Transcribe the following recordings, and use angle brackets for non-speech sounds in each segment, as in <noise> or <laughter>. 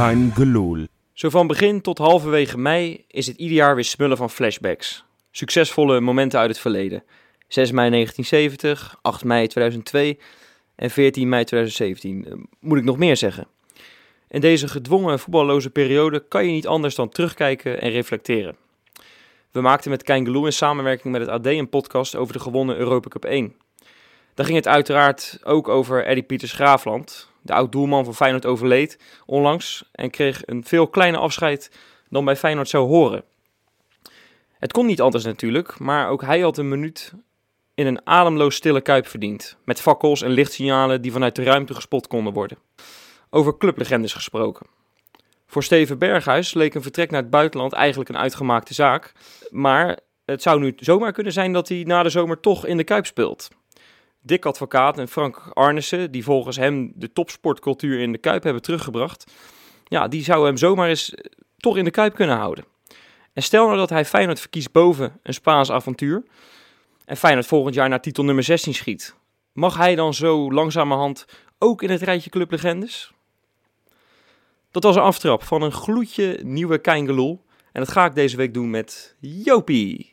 Kein Geloel. Zo van begin tot halverwege mei is het ieder jaar weer smullen van flashbacks. Succesvolle momenten uit het verleden. 6 mei 1970, 8 mei 2002 en 14 mei 2017. Eh, Moet ik nog meer zeggen? In deze gedwongen voetballoze periode kan je niet anders dan terugkijken en reflecteren. We maakten met Kein Geloel in samenwerking met het AD een podcast over de gewonnen Europa Cup 1. Daar ging het uiteraard ook over Eddie Pieters Graafland. De oud-doelman van Feyenoord overleed onlangs en kreeg een veel kleiner afscheid dan bij Feyenoord zou horen. Het kon niet anders natuurlijk, maar ook hij had een minuut in een ademloos stille kuip verdiend. Met fakkels en lichtsignalen die vanuit de ruimte gespot konden worden. Over clublegendes gesproken. Voor Steven Berghuis leek een vertrek naar het buitenland eigenlijk een uitgemaakte zaak. Maar het zou nu zomaar kunnen zijn dat hij na de zomer toch in de kuip speelt. Dick Advocaat en Frank Arnissen, die volgens hem de topsportcultuur in de Kuip hebben teruggebracht, ja, die zou hem zomaar eens eh, toch in de Kuip kunnen houden. En stel nou dat hij Feyenoord verkiest boven een Spaans avontuur en Feyenoord volgend jaar naar titel nummer 16 schiet. Mag hij dan zo langzamerhand ook in het rijtje clublegendes? Dat was een aftrap van een gloedje nieuwe Keingeloel. En dat ga ik deze week doen met Jopie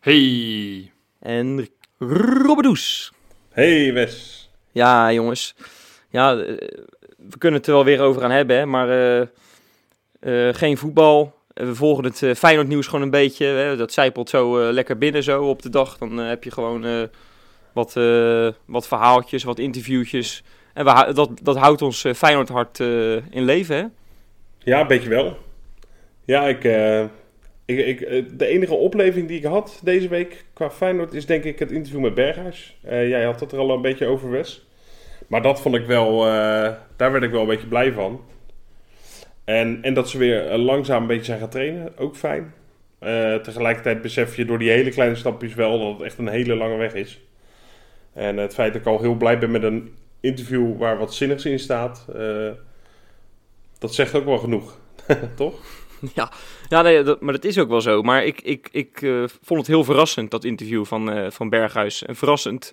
Hey. en Robbedoes. Hey Wes. Ja, jongens. Ja, eh, we kunnen het er wel weer over gaan hebben, hè, maar eh, eh, geen voetbal. We volgen het eh, Feyenoord nieuws gewoon een beetje. Hè, dat zijpelt zo lekker binnen zo op de dag. Dan heb je gewoon wat, wat verhaaltjes, wat interviewtjes. En we, dat, dat houdt ons Feyenoord hart in leven, hè? Ja, een beetje wel. Ja, ik, ik, ik, eh, de enige opleving die ik had deze week qua Feyenoord is denk ik het interview met Berghuis. Eh, jij had het er al een beetje over, Wes. Maar dat vond ik wel, eh, daar werd ik wel een beetje blij van. En, en dat ze weer langzaam een beetje zijn gaan trainen, ook fijn. Eh, tegelijkertijd besef je door die hele kleine stapjes wel dat het echt een hele lange weg is. En het feit dat ik al heel blij ben met een interview waar wat zinnigs in staat, dat zegt ook wel genoeg. <laughs> Toch? <laughs> Ja, ja nee, dat, maar dat is ook wel zo. Maar ik, ik, ik eh, vond het heel verrassend, dat interview van, eh, van Berghuis. En verrassend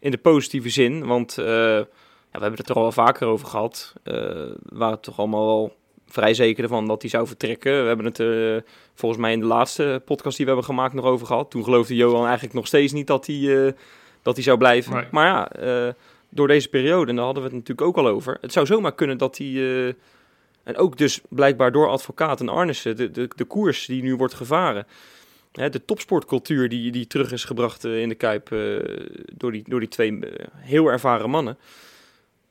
in de positieve zin, want eh, ja, we hebben het er al wel vaker over gehad. Eh, we waren toch allemaal wel vrij zeker ervan dat hij zou vertrekken. We hebben het er volgens mij in de laatste podcast die we hebben gemaakt nog over gehad. Toen geloofde Johan eigenlijk nog steeds niet dat hij, dat hij zou blijven. Nee. Maar ja, door deze periode, en daar hadden we het natuurlijk ook al over. Het zou zomaar kunnen dat hij... en ook dus blijkbaar door advocaat en Arnissen, de, de, de koers die nu wordt gevaren. Hè, de topsportcultuur die, die terug is gebracht eh, in de Kuip eh, door, die, door die twee eh, heel ervaren mannen.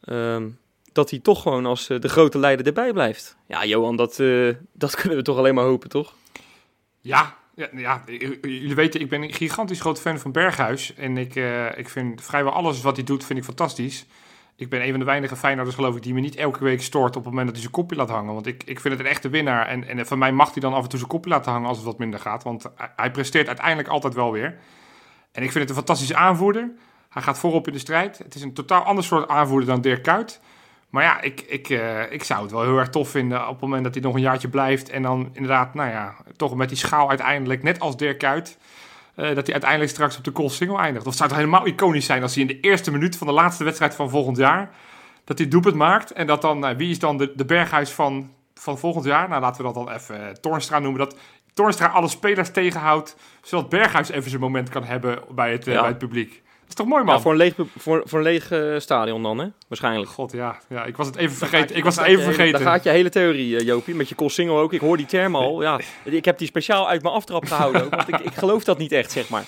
Ehm, dat hij toch gewoon als de grote leider erbij blijft. Ja, Johan, dat, dat <laughs> kunnen we toch alleen maar hopen, toch? Ja, ja, ja, jullie weten, ik ben een gigantisch groot fan van Berghuis. En ik, ik vind vrijwel alles wat hij doet, vind ik fantastisch. Ik ben een van de weinige Feyenoorders, geloof ik, die me niet elke week stoort op het moment dat hij zijn kopje laat hangen. Want ik, ik vind het een echte winnaar. En, en van mij mag hij dan af en toe zijn kopje laten hangen als het wat minder gaat. Want hij, presteert uiteindelijk altijd wel weer. En ik vind het een fantastische aanvoerder. Hij gaat voorop in de strijd. Het is een totaal ander soort aanvoerder dan Dirk Kuyt. Maar ja, ik, ik, eh, ik zou het wel heel erg tof vinden op het moment dat hij nog een jaartje blijft. En dan inderdaad, nou ja, toch met die schaal uiteindelijk, net als Dirk Kuyt, eh, dat hij uiteindelijk straks op de goal single eindigt. Of zou het helemaal iconisch zijn als hij in de eerste minuut van de laatste wedstrijd van volgend jaar, dat hij doelpunt maakt. En dat dan, nou, wie is dan de, de Berghuis van, van volgend jaar? Nou, laten we dat dan even eh, Toornstra noemen. Dat Toornstra alle spelers tegenhoudt, zodat Berghuis even zijn moment kan hebben bij het, eh, Ja. bij het publiek. Dat is toch mooi, man? Ja, voor een leeg, voor, voor een leeg eh, stadion dan, hè? Waarschijnlijk. God, ja, ja. Ik was het even vergeten. Ik was het gaat even je hele- vergeten. Daar gaat je hele theorie, eh, Jopie, met je Colsingel ook. Ik hoor die term al. Ja, ik heb die speciaal uit mijn aftrap gehouden ook, want ik, ik geloof dat niet echt, zeg maar.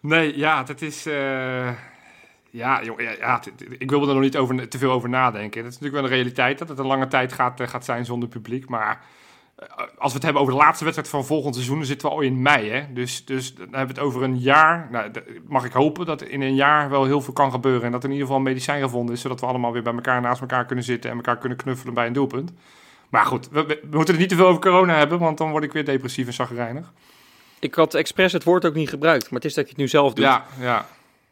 Nee, ja, dat is. eh, ja, joh, ja, ja, ik wil er nog niet over, te veel over nadenken. Dat is natuurlijk wel een realiteit dat het een lange tijd gaat, gaat zijn zonder publiek. Maar als we het hebben over de laatste wedstrijd van volgend seizoen, dan zitten we al in mei. Hè? Dus, dus dan hebben we het over een jaar. Nou, mag ik hopen dat in een jaar wel heel veel kan gebeuren. En dat er in ieder geval een medicijn gevonden is, zodat we allemaal weer bij elkaar naast elkaar kunnen zitten en elkaar kunnen knuffelen bij een doelpunt. Maar goed, we, moeten het niet te veel over corona hebben, want dan word ik weer depressief en zagrijnig. Ik had expres het woord ook niet gebruikt, maar het is dat je het nu zelf doet. Ja, ja.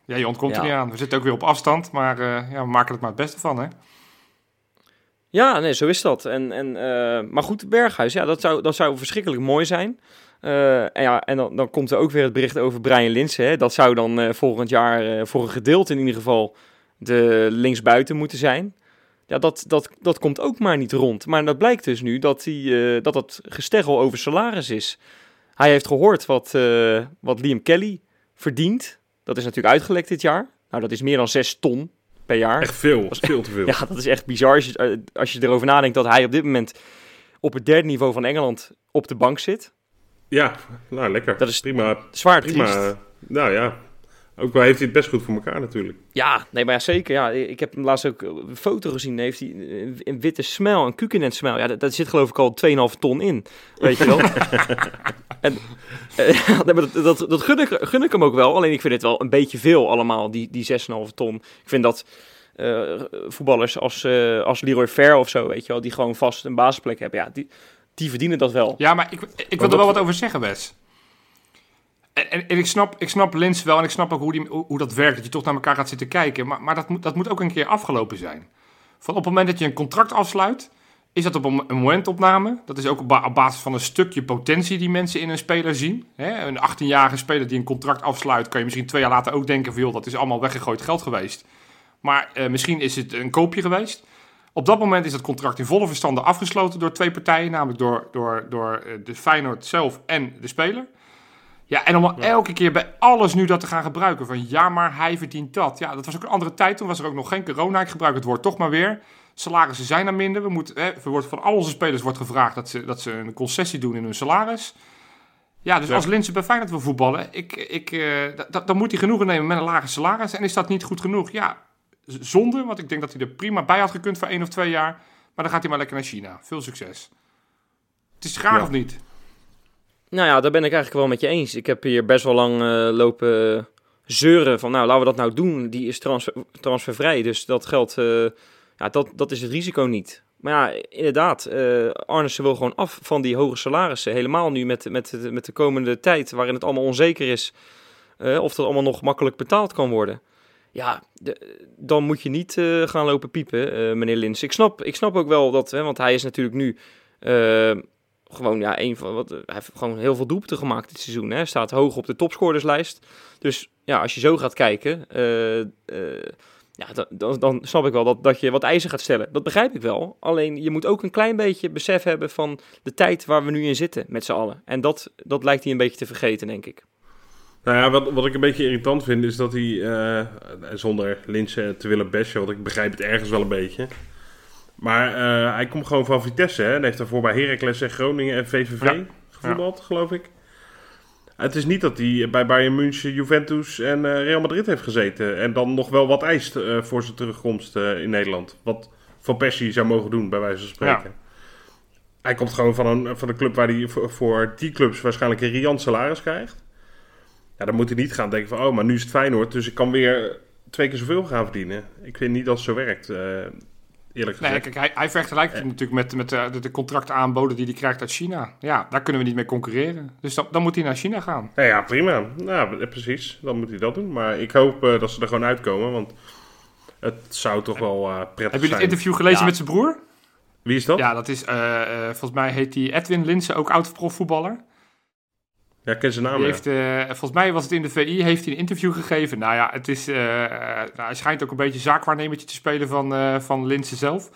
Ja, je ontkomt er niet aan. We zitten ook weer op afstand, maar eh, ja, we maken er maar het beste van, hè? Ja, nee, zo is dat. En, en, eh, maar goed, Berghuis, ja, dat zou, dat zou verschrikkelijk mooi zijn. Eh, en ja, en dan, dan komt er ook weer het bericht over Brian Linsen. Hè. Dat zou dan eh, volgend jaar voor een gedeelte in ieder geval de linksbuiten moeten zijn. Ja, dat, dat, dat komt ook maar niet rond. Maar dat blijkt dus nu dat, eh, dat dat gesteggel over salaris is. Hij heeft gehoord wat, wat Liam Kelly verdient. Dat is natuurlijk uitgelekt dit jaar. Nou, dat is meer dan 6 ton per jaar. Echt veel, veel te veel. <laughs> Ja, dat is echt bizar als je, eh, als je erover nadenkt dat hij op dit moment op het derde niveau van Engeland op de bank zit. Ja, nou lekker. Dat is prima. Zwaar prima. triest. Nou ja, ook wel heeft hij het best goed voor elkaar natuurlijk. Ja, nee, maar ja, zeker. Ja, ik heb hem laatst ook een foto gezien. Heeft hij een- witte smel, een kukenend smel. Ja, dat, dat zit geloof ik al 2,5 ton in. Weet je wel? <laughs> en, eh, <laughs> dat, dat, dat gun, ik, gun ik hem ook wel. Alleen ik vind het wel een beetje veel allemaal, die, die 6,5 ton. Ik vind dat eh, voetballers als, eh, als Leroy Fair of zo, weet je wel, die gewoon vast een basisplek hebben. Ja, die, die verdienen dat wel. Ja, maar ik, ik wil er wel wat over zeggen, Wes. En, ik, snap, ik snap Lins wel en ik snap ook hoe, die, hoe, dat werkt. Dat je toch naar elkaar gaat zitten kijken. Maar, maar dat, moet, dat moet ook een keer afgelopen zijn. Van op het moment dat je een contract afsluit, is dat op een, momentopname. Dat is ook op, ba- op basis van een stukje potentie die mensen in een speler zien. Een 18-jarige speler die een contract afsluit, kan je misschien twee jaar later ook denken van... joh, dat is allemaal weggegooid geld geweest. Maar eh, misschien is het een koopje geweest. Op dat moment is het contract in volle verstande afgesloten door twee partijen, namelijk door, door, door eh, de Feyenoord zelf en de speler. Ja, en om elke keer bij alles nu dat te gaan gebruiken van ja, maar hij verdient dat. Ja, dat was ook een andere tijd, toen was er ook nog geen corona. Ik gebruik het woord toch maar weer. Salarissen zijn er minder. We moeten, hè, er wordt van al onze spelers wordt gevraagd dat ze, dat ze een concessie doen in hun salaris. Ja, dus Ja. als Linse bij Feyenoord wil voetballen, ik, ik, d- dan moet hij genoegen nemen met een lager salaris. En is dat niet goed genoeg? Ja, zonde, want ik denk dat hij er prima bij had gekund voor één of twee jaar. Maar dan gaat hij maar lekker naar China. Veel succes. Het is graag Ja. of niet? Nou ja, daar ben ik eigenlijk wel met je eens. Ik heb hier best wel lang eh, lopen zeuren van, nou, laten we dat nou doen. Die is transfer, transfervrij, dus dat geld, eh, ja, dat, dat is het risico niet. Maar ja, inderdaad, eh Arnissen wil gewoon af van die hoge salarissen. Helemaal nu met, met, met de komende tijd, waarin het allemaal onzeker is of dat allemaal nog makkelijk betaald kan worden. Ja, dan moet je niet gaan lopen piepen, meneer Lins. Ik snap, ik snap ook wel dat, hè, want hij is natuurlijk nu gewoon ja, een van wat. Hij heeft gewoon heel veel doelpunten gemaakt dit seizoen. Hij staat hoog op de topscorerslijst. Dus ja, als je zo gaat kijken, eh, eh, ja, dan, dan, dan snap ik wel dat, dat je wat eisen gaat stellen. Dat begrijp ik wel. Alleen je moet ook een klein beetje besef hebben van de tijd waar we nu in zitten met z'n allen. En dat, dat lijkt hij een beetje te vergeten, denk ik. Nou ja, wat, wat ik een beetje irritant vind is dat hij, eh, zonder Linse te willen bashen, want ik begrijp het ergens wel een beetje. Maar eh, hij komt gewoon van Vitesse hè, en heeft daarvoor bij Heracles en Groningen en VVV Ja. gevoetbald, geloof ik. Het is niet dat hij bij Bayern München, Juventus en eh, Real Madrid heeft gezeten. En dan nog wel wat eist eh, voor zijn terugkomst in Nederland. Wat Van Persie zou mogen doen, bij wijze van spreken. Hij komt gewoon van een, van een club waar hij voor, voor die clubs waarschijnlijk een riant salaris krijgt. Ja, dan moet hij niet gaan denken van, oh, maar nu is het Feyenoord, dus ik kan weer twee keer zoveel gaan verdienen. Ik weet niet dat het zo werkt, eh, eerlijk Nee, gezegd. kijk, hij, hij vergelijkt het natuurlijk met, met de, de, de contractaanboden die hij krijgt uit China. Ja, daar kunnen we niet mee concurreren. Dus dan, dan moet hij naar China gaan. Nou ja, prima. Nou, eh, precies. Dan moet hij dat doen. Maar ik hoop eh, dat ze er gewoon uitkomen, want het zou toch wel eh, prettig Hebben jullie het zijn. interview gelezen Ja. met zijn broer? Wie is dat? Ja, Ja, dat is, eh, eh, volgens mij heet hij Edwin Linsen, ook oud-profvoetballer. Ik ken zijn naam. Ja. heeft, eh, volgens mij was het in de VI, heeft hij een interview gegeven. Nou ja, het is, eh, eh, nou, hij schijnt ook een beetje zaakwaarnemertje te spelen van, eh van Linsen zelf.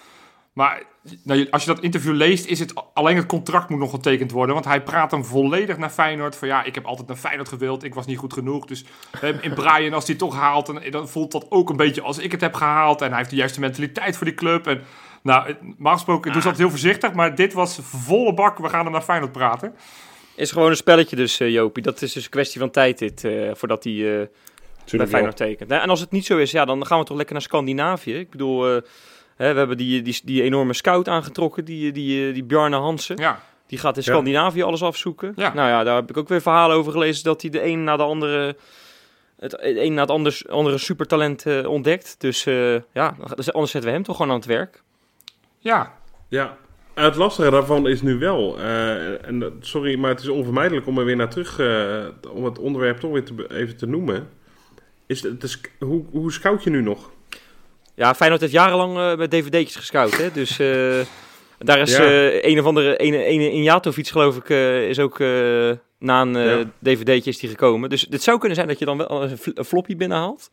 Maar nou, als je dat interview leest, is het alleen het contract moet nog getekend worden. Want hij praat hem volledig naar Feyenoord. Van ja, ik heb altijd naar Feyenoord gewild. Ik was niet goed genoeg. Dus in Brian, als hij het toch haalt, dan, dan voelt dat ook een beetje als ik het heb gehaald. En hij heeft de juiste mentaliteit voor die club. En nou, normaal gesproken ze dat heel voorzichtig. Maar dit was volle bak. We gaan hem naar Feyenoord praten. Is gewoon een spelletje dus, eh, Jopie. Dat is dus een kwestie van tijd dit, eh, voordat hij eh, bij. Feyenoord tekent. En als het niet zo is, ja, dan gaan we toch lekker naar Scandinavië. Ik bedoel, eh, hè, we hebben die, die, die enorme scout aangetrokken, die, die, die Bjarne Hansen. Ja, Die gaat in Ja. Scandinavië alles afzoeken. Ja. Nou ja, daar heb ik ook weer verhalen over gelezen dat hij de een na de andere, het een na het andere, andere supertalent eh, ontdekt. Dus eh, ja, dus anders zetten we hem toch gewoon aan het werk. ja. Ja, het lastige daarvan is nu wel, eh, en sorry, maar het is onvermijdelijk om er weer naar terug, eh, om het onderwerp toch weer te, even te noemen. Is het, is, hoe, hoe scout je nu nog? Ja, Feyenoord heeft jarenlang eh, met dvd'tjes gescout, hè. Dus <laughs> daar is Ja. een of andere, een, een Injatovic geloof ik, is ook na een Ja. dvd'tje is die gekomen. Dus het zou kunnen zijn dat je dan wel een, een floppy binnenhaalt.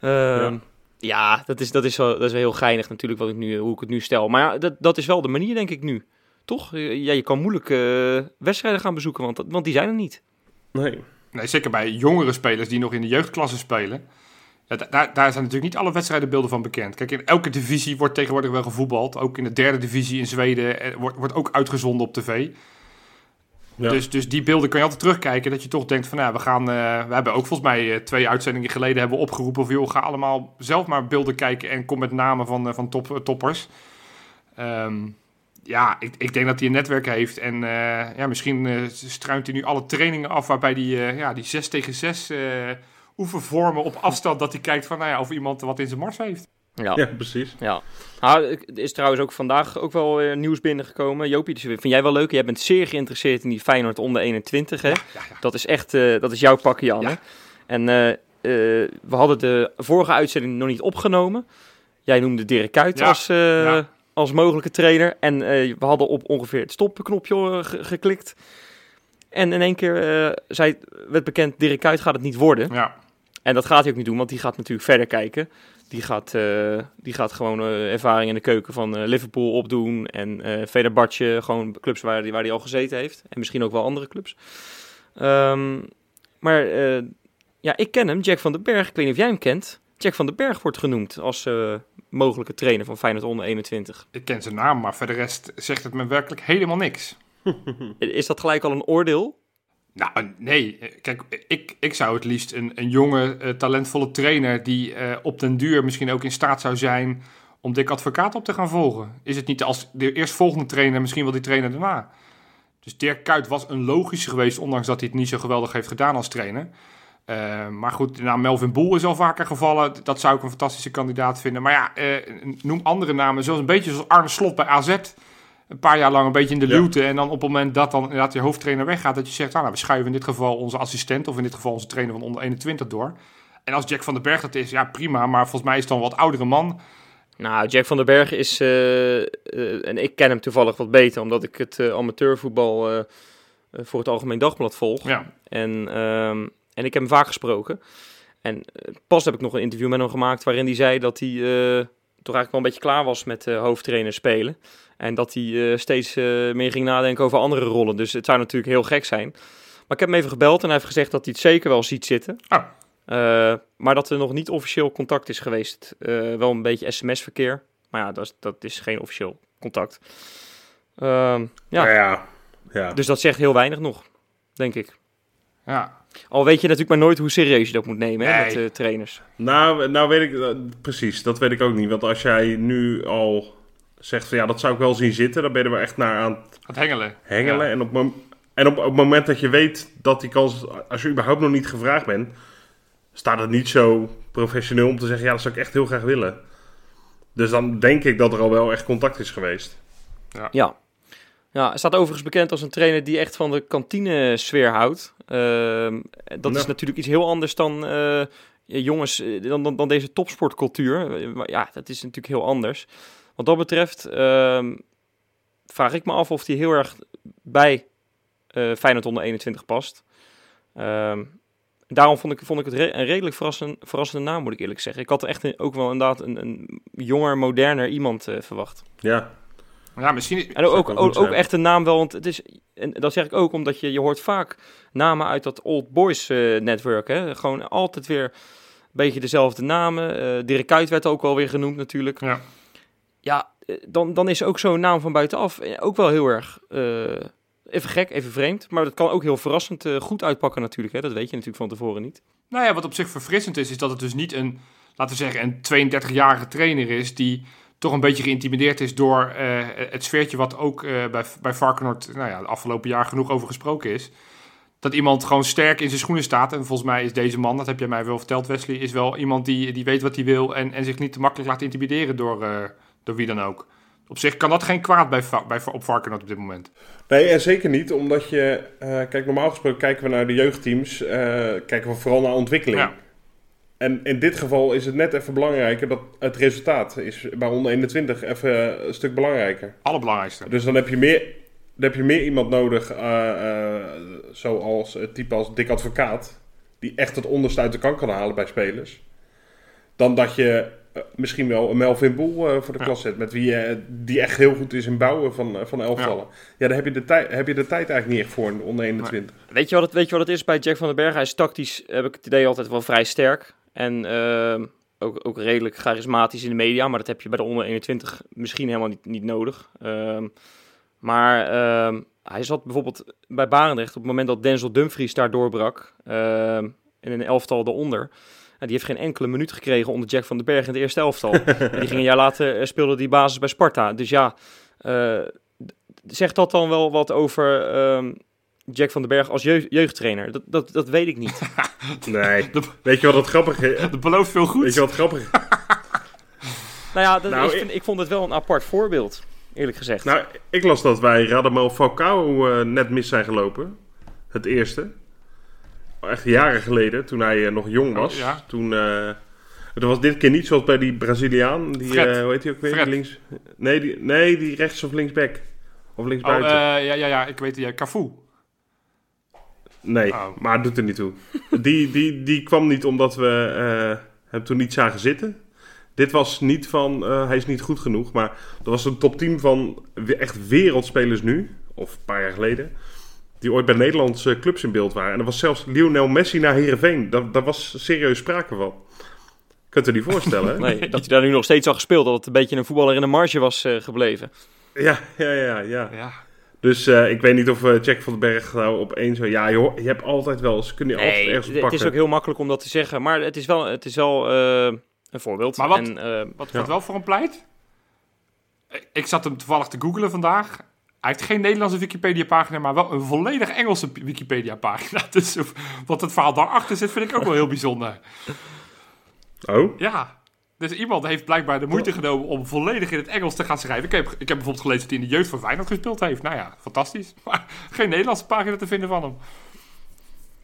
Ehm, ja. Ja, dat is, dat, is wel, dat is wel heel geinig natuurlijk wat ik nu, hoe ik het nu stel. Maar ja, dat, dat is wel de manier, denk ik nu. Toch? Ja, je kan moeilijk uh, wedstrijden gaan bezoeken, want, want die zijn er niet. Nee. Nee, zeker bij jongere spelers die nog in de jeugdklasse spelen. Ja, daar, daar zijn natuurlijk niet alle wedstrijdenbeelden van bekend. Kijk, in elke divisie wordt tegenwoordig wel gevoetbald. Ook in de derde divisie in Zweden eh, wordt, wordt ook uitgezonden op tv. Ja. Dus, dus die beelden kan je altijd terugkijken. Dat je toch denkt van, nou, we gaan... Uh, we hebben ook volgens mij uh, twee uitzendingen geleden hebben opgeroepen... van, ga allemaal zelf maar beelden kijken... en kom met namen van, uh, van top, toppers. Um, ja, ik, ik denk dat hij een netwerk heeft. En ja, misschien struint hij nu alle trainingen af... waarbij hij ja, die 6 tegen 6 oefenvormen op afstand... dat hij kijkt van, nou ja, of iemand wat in zijn mars heeft. Ja. ja, precies. Ja. Nou, er is trouwens ook vandaag ook wel uh, nieuws binnengekomen. Jopie, dus vind jij wel leuk? Jij bent zeer geïnteresseerd in die Feyenoord onder 21, hè? Ja, ja, ja. Dat is echt, uh, dat is jouw pakje, Janne. En uh, we hadden de vorige uitzending nog niet opgenomen. Jij noemde Dirk Kuyt als, als mogelijke trainer. En we hadden op ongeveer het stopknopje geklikt. En in één keer zei, werd bekend, Dirk Kuyt gaat het niet worden. Ja. En dat gaat hij ook niet doen, want die gaat natuurlijk verder kijken. Die gaat, uh, die gaat gewoon uh, ervaring in de keuken van uh, Liverpool opdoen. En uh, Fenerbahce, gewoon clubs waar hij waar die al gezeten heeft. En misschien ook wel andere clubs. Um, maar ja, ik ken hem, Jack van den Berg. Ik weet niet of jij hem kent. Jack van den Berg wordt genoemd als mogelijke trainer van Feyenoord onder 21. Ik ken zijn naam, maar voor de rest zegt het me werkelijk helemaal niks. <laughs> Is dat gelijk al een oordeel? Nou, nee. Kijk, ik, ik zou het liefst een, een jonge, uh, talentvolle trainer die op den duur misschien ook in staat zou zijn om Dick Advocaat op te gaan volgen. Is het niet als de eerstvolgende trainer misschien wel die trainer daarna? Dus Dirk Kuyt was een logische geweest, ondanks dat hij het niet zo geweldig heeft gedaan als trainer. Maar goed, nou, Melvin Boel is al vaker gevallen. Dat zou ik een fantastische kandidaat vinden. Maar ja, noem andere namen, zoals een beetje zoals Arne Slot bij AZ een paar jaar lang een beetje in de luwte. En dan op het moment dat dan inderdaad je hoofdtrainer weggaat, dat je zegt, ah, nou, we schuiven in dit geval onze assistent of in dit geval onze trainer van onder 21 door. En als Jack van den Berg dat is, ja prima, maar volgens mij is het dan een wat oudere man. Nou, Jack van den Berg is, uh, uh, en ik ken hem toevallig wat beter, omdat ik het uh, amateurvoetbal voor het Algemeen Dagblad volg. Ja. En, um, en ik heb hem vaak gesproken. En pas heb ik nog een interview met hem gemaakt waarin hij zei dat hij toch eigenlijk wel een beetje klaar was met hoofdtrainer spelen. En dat hij uh, steeds uh, meer ging nadenken over andere rollen. Dus het zou natuurlijk heel gek zijn. Maar ik heb hem even gebeld en hij heeft gezegd dat hij het zeker wel ziet zitten. Ah. Uh, maar dat er nog niet officieel contact is geweest. wel een beetje sms-verkeer. Maar ja, dat is, dat is geen officieel contact. Ehm, ja. Ja, ja. Dus dat zegt heel weinig nog, denk ik. Ja. Al weet je natuurlijk maar nooit hoe serieus je dat moet nemen Nee. hè, met uh, trainers. Nou, nou weet ik, uh, precies, dat weet ik ook niet. Want als jij nu al zegt van ja, dat zou ik wel zien zitten, dan ben je er wel echt naar aan Het hengelen. hengelen. Ja. En, op, en op, op het moment dat je weet dat die kans, als je überhaupt nog niet gevraagd bent, staat het niet zo professioneel om te zeggen, ja, dat zou ik echt heel graag willen. Dus dan denk ik dat er al wel echt contact is geweest. Ja. Ja, hij staat overigens bekend als een trainer die echt van de kantine-sfeer houdt. Ehm, dat Ja. is natuurlijk iets heel anders dan eh, jongens, eh, dan, dan, dan deze topsportcultuur. Eh, maar Ja, dat is natuurlijk heel anders. Wat dat betreft ehm, vraag ik me af of hij heel erg bij eh Feyenoord onder 21 past. Ehm, daarom vond ik, vond ik het re- een redelijk verrassend, verrassende naam, moet ik eerlijk zeggen. Ik had echt een- ook wel inderdaad een, een jonger, moderner iemand eh, verwacht. Ja, Ja, misschien... En ook, ook, echt een naam wel, want het is, en dat zeg ik ook omdat je, je hoort vaak namen uit dat Old Boys eh, network. Hè? Gewoon altijd weer een beetje dezelfde namen. Eh Dirk Kuyt werd ook wel weer genoemd natuurlijk. Ja. Ja, eh, dan, dan is ook zo'n naam van buitenaf eh, ook wel heel erg, eh, even gek, even vreemd. Maar dat kan ook heel verrassend goed uitpakken natuurlijk. Hè? Dat weet je natuurlijk van tevoren niet. Nou ja, wat op zich verfrissend is, is dat het dus niet een, laten we zeggen, een 32-jarige trainer is die toch een beetje geïntimideerd is door het sfeertje wat ook bij, bij Varkenoord, nou ja, de afgelopen jaar genoeg over gesproken is. Dat iemand gewoon sterk in zijn schoenen staat. En volgens mij is deze man, dat heb jij mij wel verteld Wesley, is wel iemand die, die weet wat hij wil en, en zich niet te makkelijk laat intimideren door, door wie dan ook. Op zich kan dat geen kwaad bij, bij, op Varkenoord op dit moment. Nee, en zeker niet, omdat je... eh, kijk, normaal gesproken kijken we naar de jeugdteams, eh, kijken we vooral naar ontwikkeling. Ja. En in dit geval is het net even belangrijker dat het resultaat is bij onder 21 even een stuk belangrijker. Allerbelangrijkste. Dus dan heb je meer, dan heb je meer iemand nodig, eh, zoals het type als Dick Advocaat, die echt het onderste uit de kan kan halen bij spelers. Dan dat je misschien wel een Melvin Boel eh, voor de klas zet. Met wie eh, die echt heel goed is in bouwen van, eh, van elftallen. Ja, daar heb je, de tijd, heb je de tijd eigenlijk niet echt voor in onder 21. Weet je, wat het, weet je wat het is bij Jack van den Berg? Hij is tactisch, heb ik het idee, altijd wel vrij sterk. En ehm, ook, ook redelijk charismatisch in de media. Maar dat heb je bij de onder 21 misschien helemaal niet, niet nodig. Ehm, maar ehm, hij zat bijvoorbeeld bij Barendrecht op het moment dat Denzel Dumfries daar doorbrak. in een elftal eronder. En die heeft geen enkele minuut gekregen onder Jack van den Berg in het eerste elftal. <laughs> en die ging een jaar later eh, speelde die basis bij Sparta. Dus ja, eh, zegt dat dan wel wat over ehm, Jack van den Berg als jeugd- jeugdtrainer? Dat, dat, dat weet ik niet. <laughs> Nee. De- Weet je wat het grappig is? Dat belooft veel goed. Weet je wat grappig is? <laughs> nou ja, dat, Nou, ik, vind, ik vond het wel een apart voorbeeld, eerlijk gezegd. Nou, ik las dat wij Radamel Falcao eh, net mis zijn gelopen. Het eerste. Echt jaren geleden, toen hij eh, nog jong Oh, was. ja. Toen, eh, het was dit keer niet zoals bij die Braziliaan. Die, eh, hoe heet hij ook weer? Fred. Links, nee, die, nee, die rechts of linksback. Of Oh, linksbuiten. eh, ja, ja, ja, ik weet het. Ja, Cafu. nee, oh. maar het doet er niet toe. die, die, die kwam niet omdat we hem toen niet zagen zitten. Dit was niet van, hij is niet goed genoeg. Maar dat was een top 10 van echt wereldspelers nu. Of een paar jaar geleden. Die ooit bij Nederlandse clubs in beeld waren. En er was zelfs Lionel Messi naar Heerenveen. Daar, daar was serieus sprake van. Kunt u niet voorstellen, hè? <laughs> Nee, dat hij daar nu nog steeds al gespeeld, dat het een beetje een voetballer in de marge was eh, gebleven. Ja, ja, ja, ja. Ja. Dus eh, ik weet niet of eh, Jack van den Berg nou opeens zo... Ja, joh, je hebt altijd wel eens... Kun je altijd ergens op het pakken. is ook heel makkelijk om dat te zeggen, maar het is wel, het is wel eh, een voorbeeld. Maar wat- En, eh, Wat, Ja. wat wel voor hem pleit? Ik- Ik zat hem toevallig te googlen vandaag. Hij heeft geen Nederlandse Wikipedia-pagina, maar wel een volledig Engelse Wikipedia-pagina. <laughs> Dus wat het verhaal daarachter zit, vind ik ook wel heel bijzonder. Oh? Ja, dus iemand heeft blijkbaar de moeite genomen om volledig in het Engels te gaan schrijven. Ik heb, ik heb bijvoorbeeld gelezen dat hij in de jeugd van Feyenoord gespeeld heeft. Nou ja, fantastisch. <laughs> Maar geen Nederlandse pagina te vinden van hem.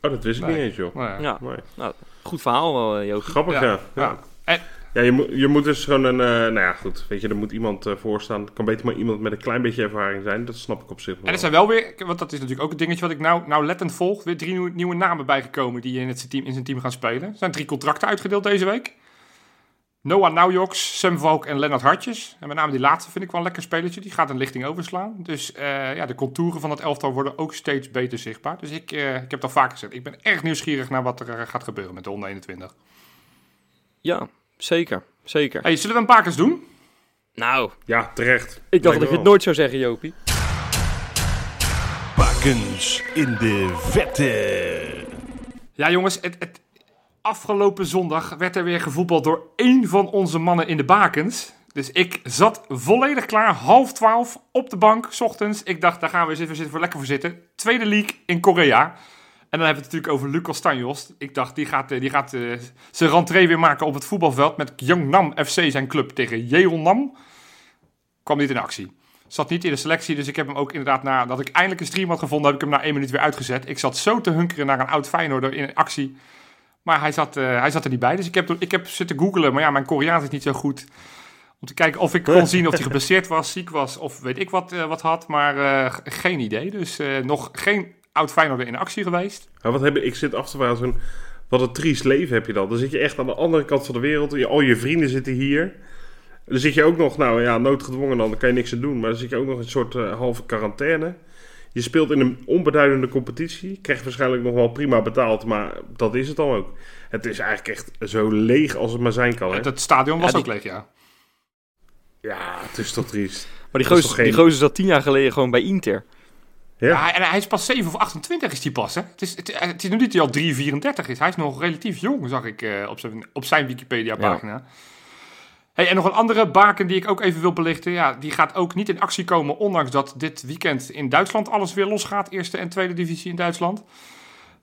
Oh, dat wist ik Nee. niet eens, joh. Nou ja. ja, Nee. nou, goed verhaal wel, eh, Joop. Grappig, Ja, ja. ja. ja. En- Ja, je, moet, je moet dus gewoon een... eh, nou ja, goed. Weet je, er moet iemand eh voor staan. Het kan beter maar iemand met een klein beetje ervaring zijn. Dat snap ik op zich wel. En er zijn wel weer, want dat is natuurlijk ook een dingetje wat ik nou, nou lettend volg, weer drie nieuwe, nieuwe namen bijgekomen die in, het team, in zijn team gaan spelen. Er zijn drie contracten uitgedeeld deze week. Noah Naujoks, Sam Valk en Lennart Hartjes. En met name die laatste vind ik wel een lekker spelertje. Die gaat een lichting overslaan. Dus eh, ja, de contouren van het elftal worden ook steeds beter zichtbaar. Dus ik, eh, ik heb het al vaker gezegd. Ik ben erg nieuwsgierig naar wat er gaat gebeuren met de onder 21. Ja, zeker, zeker. Hey, zullen we een bakers doen? Nou, Ja, terecht. ik dacht dat je het nooit zou zeggen, Jopie. Bakens in de vette. Ja, jongens, het, het, afgelopen zondag werd er weer gevoetbald door één van onze mannen in de bakens. Dus ik zat volledig klaar, half twaalf, op de bank, s ochtends. Ik dacht, daar gaan we zitten, we zitten voor lekker voor zitten. Tweede league in Korea. En dan hebben we het natuurlijk over Lucas Stanjos. Ik dacht, die gaat, eh, die gaat eh, zijn rentree weer maken op het voetbalveld met Gyeongnam FC, zijn club, tegen Jeonnam. Kwam niet in actie. Zat niet in de selectie, dus ik heb hem ook inderdaad, nadat ik eindelijk een stream had gevonden, heb ik hem na één minuut weer uitgezet. Ik zat zo te hunkeren naar een oud Feyenoorder in actie. Maar hij zat, eh, hij zat er niet bij, dus ik heb, ik heb zitten googlen. Maar ja, mijn Koreaans is niet zo goed. Om te kijken of ik kon zien of hij geblesseerd was, ziek was of weet ik wat, wat had. Maar geen idee. Dus nog geen oud Feyenoorder in actie geweest. Maar wat heb ik, ik zit af te vragen, zo'n, wat een triest leven heb je dan. Dan zit je echt aan de andere kant van de wereld. Je, al je vrienden zitten hier. Dan zit je ook nog, nou ja, noodgedwongen dan, dan kan je niks aan doen. Maar dan zit je ook nog in een soort eh, halve quarantaine. Je speelt in een onbeduidende competitie. Krijgt waarschijnlijk nog wel prima betaald, maar dat is het dan ook. Het is eigenlijk echt zo leeg als het maar zijn kan. Hè? Het, het stadion was Ja, ook leeg, ja. Ja, het is toch triest. Maar die gozer zat tien jaar geleden gewoon bij Inter. Ja, Ja, en hij is pas 7 of 28 is hij pas, hè? Het is, het, het is nu niet dat hij al 3, 34 is. Hij is nog relatief jong, zag ik eh, op, zijn, op zijn Wikipedia-pagina. Hey, en nog een andere baken die ik ook even wil belichten. Ja, die gaat ook niet in actie komen, ondanks dat dit weekend in Duitsland alles weer losgaat. Eerste en tweede divisie in Duitsland.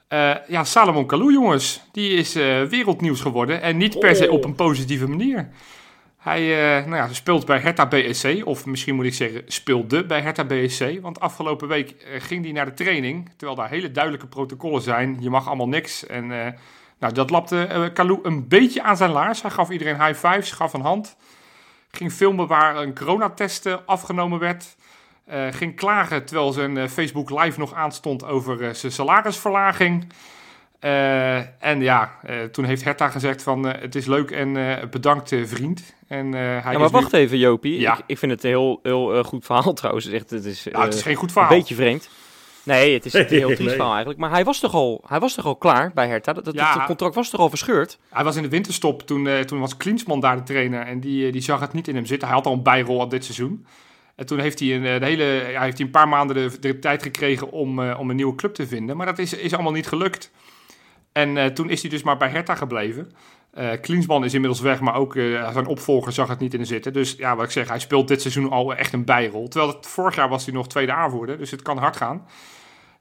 Eh, ja, Salomon Kalou, jongens. Die is eh, wereldnieuws geworden. En niet per se Oh. op een positieve manier. Hij eh, nou ja, speelt bij Hertha BSC, of misschien moet ik zeggen speelde bij Hertha BSC. Want afgelopen week eh, ging hij naar de training, terwijl daar hele duidelijke protocollen zijn. Je mag allemaal niks. En eh, nou, dat lapte Kalou een beetje aan zijn laars. Hij gaf iedereen high fives, gaf een hand. Ging filmen waar een coronatest afgenomen werd. Ging klagen terwijl zijn Facebook live nog aanstond over zijn salarisverlaging. En ja, toen heeft Herta gezegd van het is leuk en bedankt vriend. En, hij ja, maar wacht even Jopie, ja. ik, ik, vind het een heel, heel goed verhaal <laughs> trouwens. Echt, het, is, nou, het is geen goed verhaal. Een beetje vreemd. Nee, het is <laughs> een heel triest verhaal eigenlijk. Maar hij was toch al, hij was toch al klaar bij Hertha? Dat, dat, het contract was toch al verscheurd? Hij was in de winterstop. Toen, uh, toen was Klinsman daar de trainer. En die, die zag het niet in hem zitten. Hij had al een bijrol al dit seizoen. En toen heeft hij een, de hele, ja, heeft hij een paar maanden de, de tijd gekregen om, uh, om een nieuwe club te vinden. Maar dat is, is allemaal niet gelukt. En uh, toen is hij dus maar bij Hertha gebleven. Uh, Klinsman is inmiddels weg, maar ook uh, zijn opvolger zag het niet in zitten. Dus ja, wat ik zeg, hij speelt dit seizoen al echt een bijrol. Terwijl het, vorig jaar was hij nog tweede aanvoerder, dus het kan hard gaan.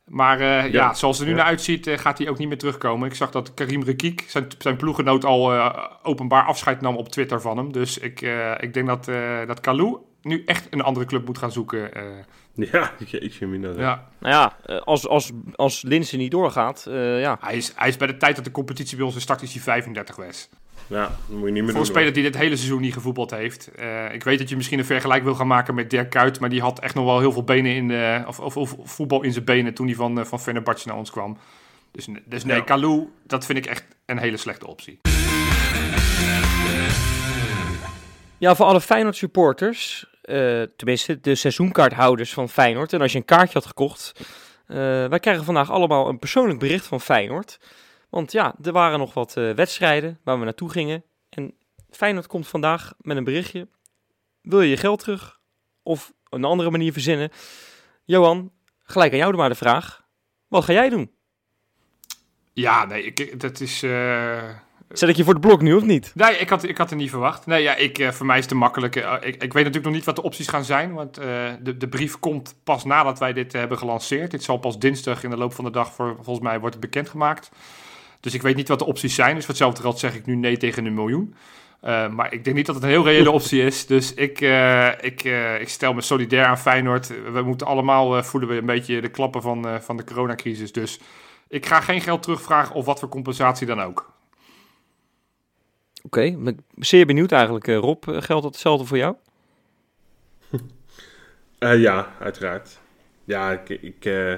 Maar uh, ja. ja. zoals het er nu ja. naar uitziet, gaat hij ook niet meer terugkomen. Ik zag dat Karim Rekiek, zijn, zijn ploeggenoot, al openbaar afscheid nam op Twitter van hem. Dus ik, ik denk dat, dat Kalou nu echt een andere club moet gaan zoeken. <laughs> Ja, jeetje mina. Ja. Nou ja, als, als, als Linsen niet doorgaat, uh, ja. Hij is, hij is bij de tijd dat de competitie bij ons start, is hij 35 was. Ja, dat moet je niet meer Voor een speler die dit hele seizoen niet gevoetbald heeft. Uh, ik weet dat je misschien een vergelijk wil gaan maken met Dirk Kuyt, maar die had echt nog wel heel veel benen in de, of, of, of voetbal in zijn benen toen hij van, uh, van Fenerbahce naar ons kwam. Dus, dus nee, ja. Kalou, dat vind ik echt een hele slechte optie. Ja, voor alle Feyenoord supporters, uh, tenminste de seizoenkaarthouders van Feyenoord. En als je een kaartje had gekocht, uh, wij krijgen vandaag allemaal een persoonlijk bericht van Feyenoord. Want ja, er waren nog wat uh, wedstrijden waar we naartoe gingen. En Feyenoord komt vandaag met een berichtje. Wil je je geld terug? Of een andere manier verzinnen? Johan, gelijk aan jou maar de vraag. Wat ga jij doen? Ja, nee, ik, dat is... Zet ik je voor de blok nu of niet? Nee, ik had, ik had het niet verwacht. Nee, ja, ik, uh, voor mij is het te makkelijk. Uh, ik, ik weet natuurlijk nog niet wat de opties gaan zijn. Want uh, de, de brief komt pas nadat wij dit hebben gelanceerd. Dit zal pas dinsdag in de loop van de dag, voor, volgens mij, wordt het bekendgemaakt. Dus ik weet niet wat de opties zijn. Dus voor hetzelfde geld zeg ik nu nee tegen een miljoen. maar ik denk niet dat het een heel reële <laughs> optie is. Dus ik, ik, ik stel me solidair aan Feyenoord. We moeten allemaal, voelen we een beetje de klappen van, van de coronacrisis. Dus ik ga geen geld terugvragen of wat voor compensatie dan ook. Oké, okay, zeer benieuwd eigenlijk. Uh, Rob, geldt dat hetzelfde voor jou? uh, <laughs> ja, uiteraard. Ja, ik, ik uh,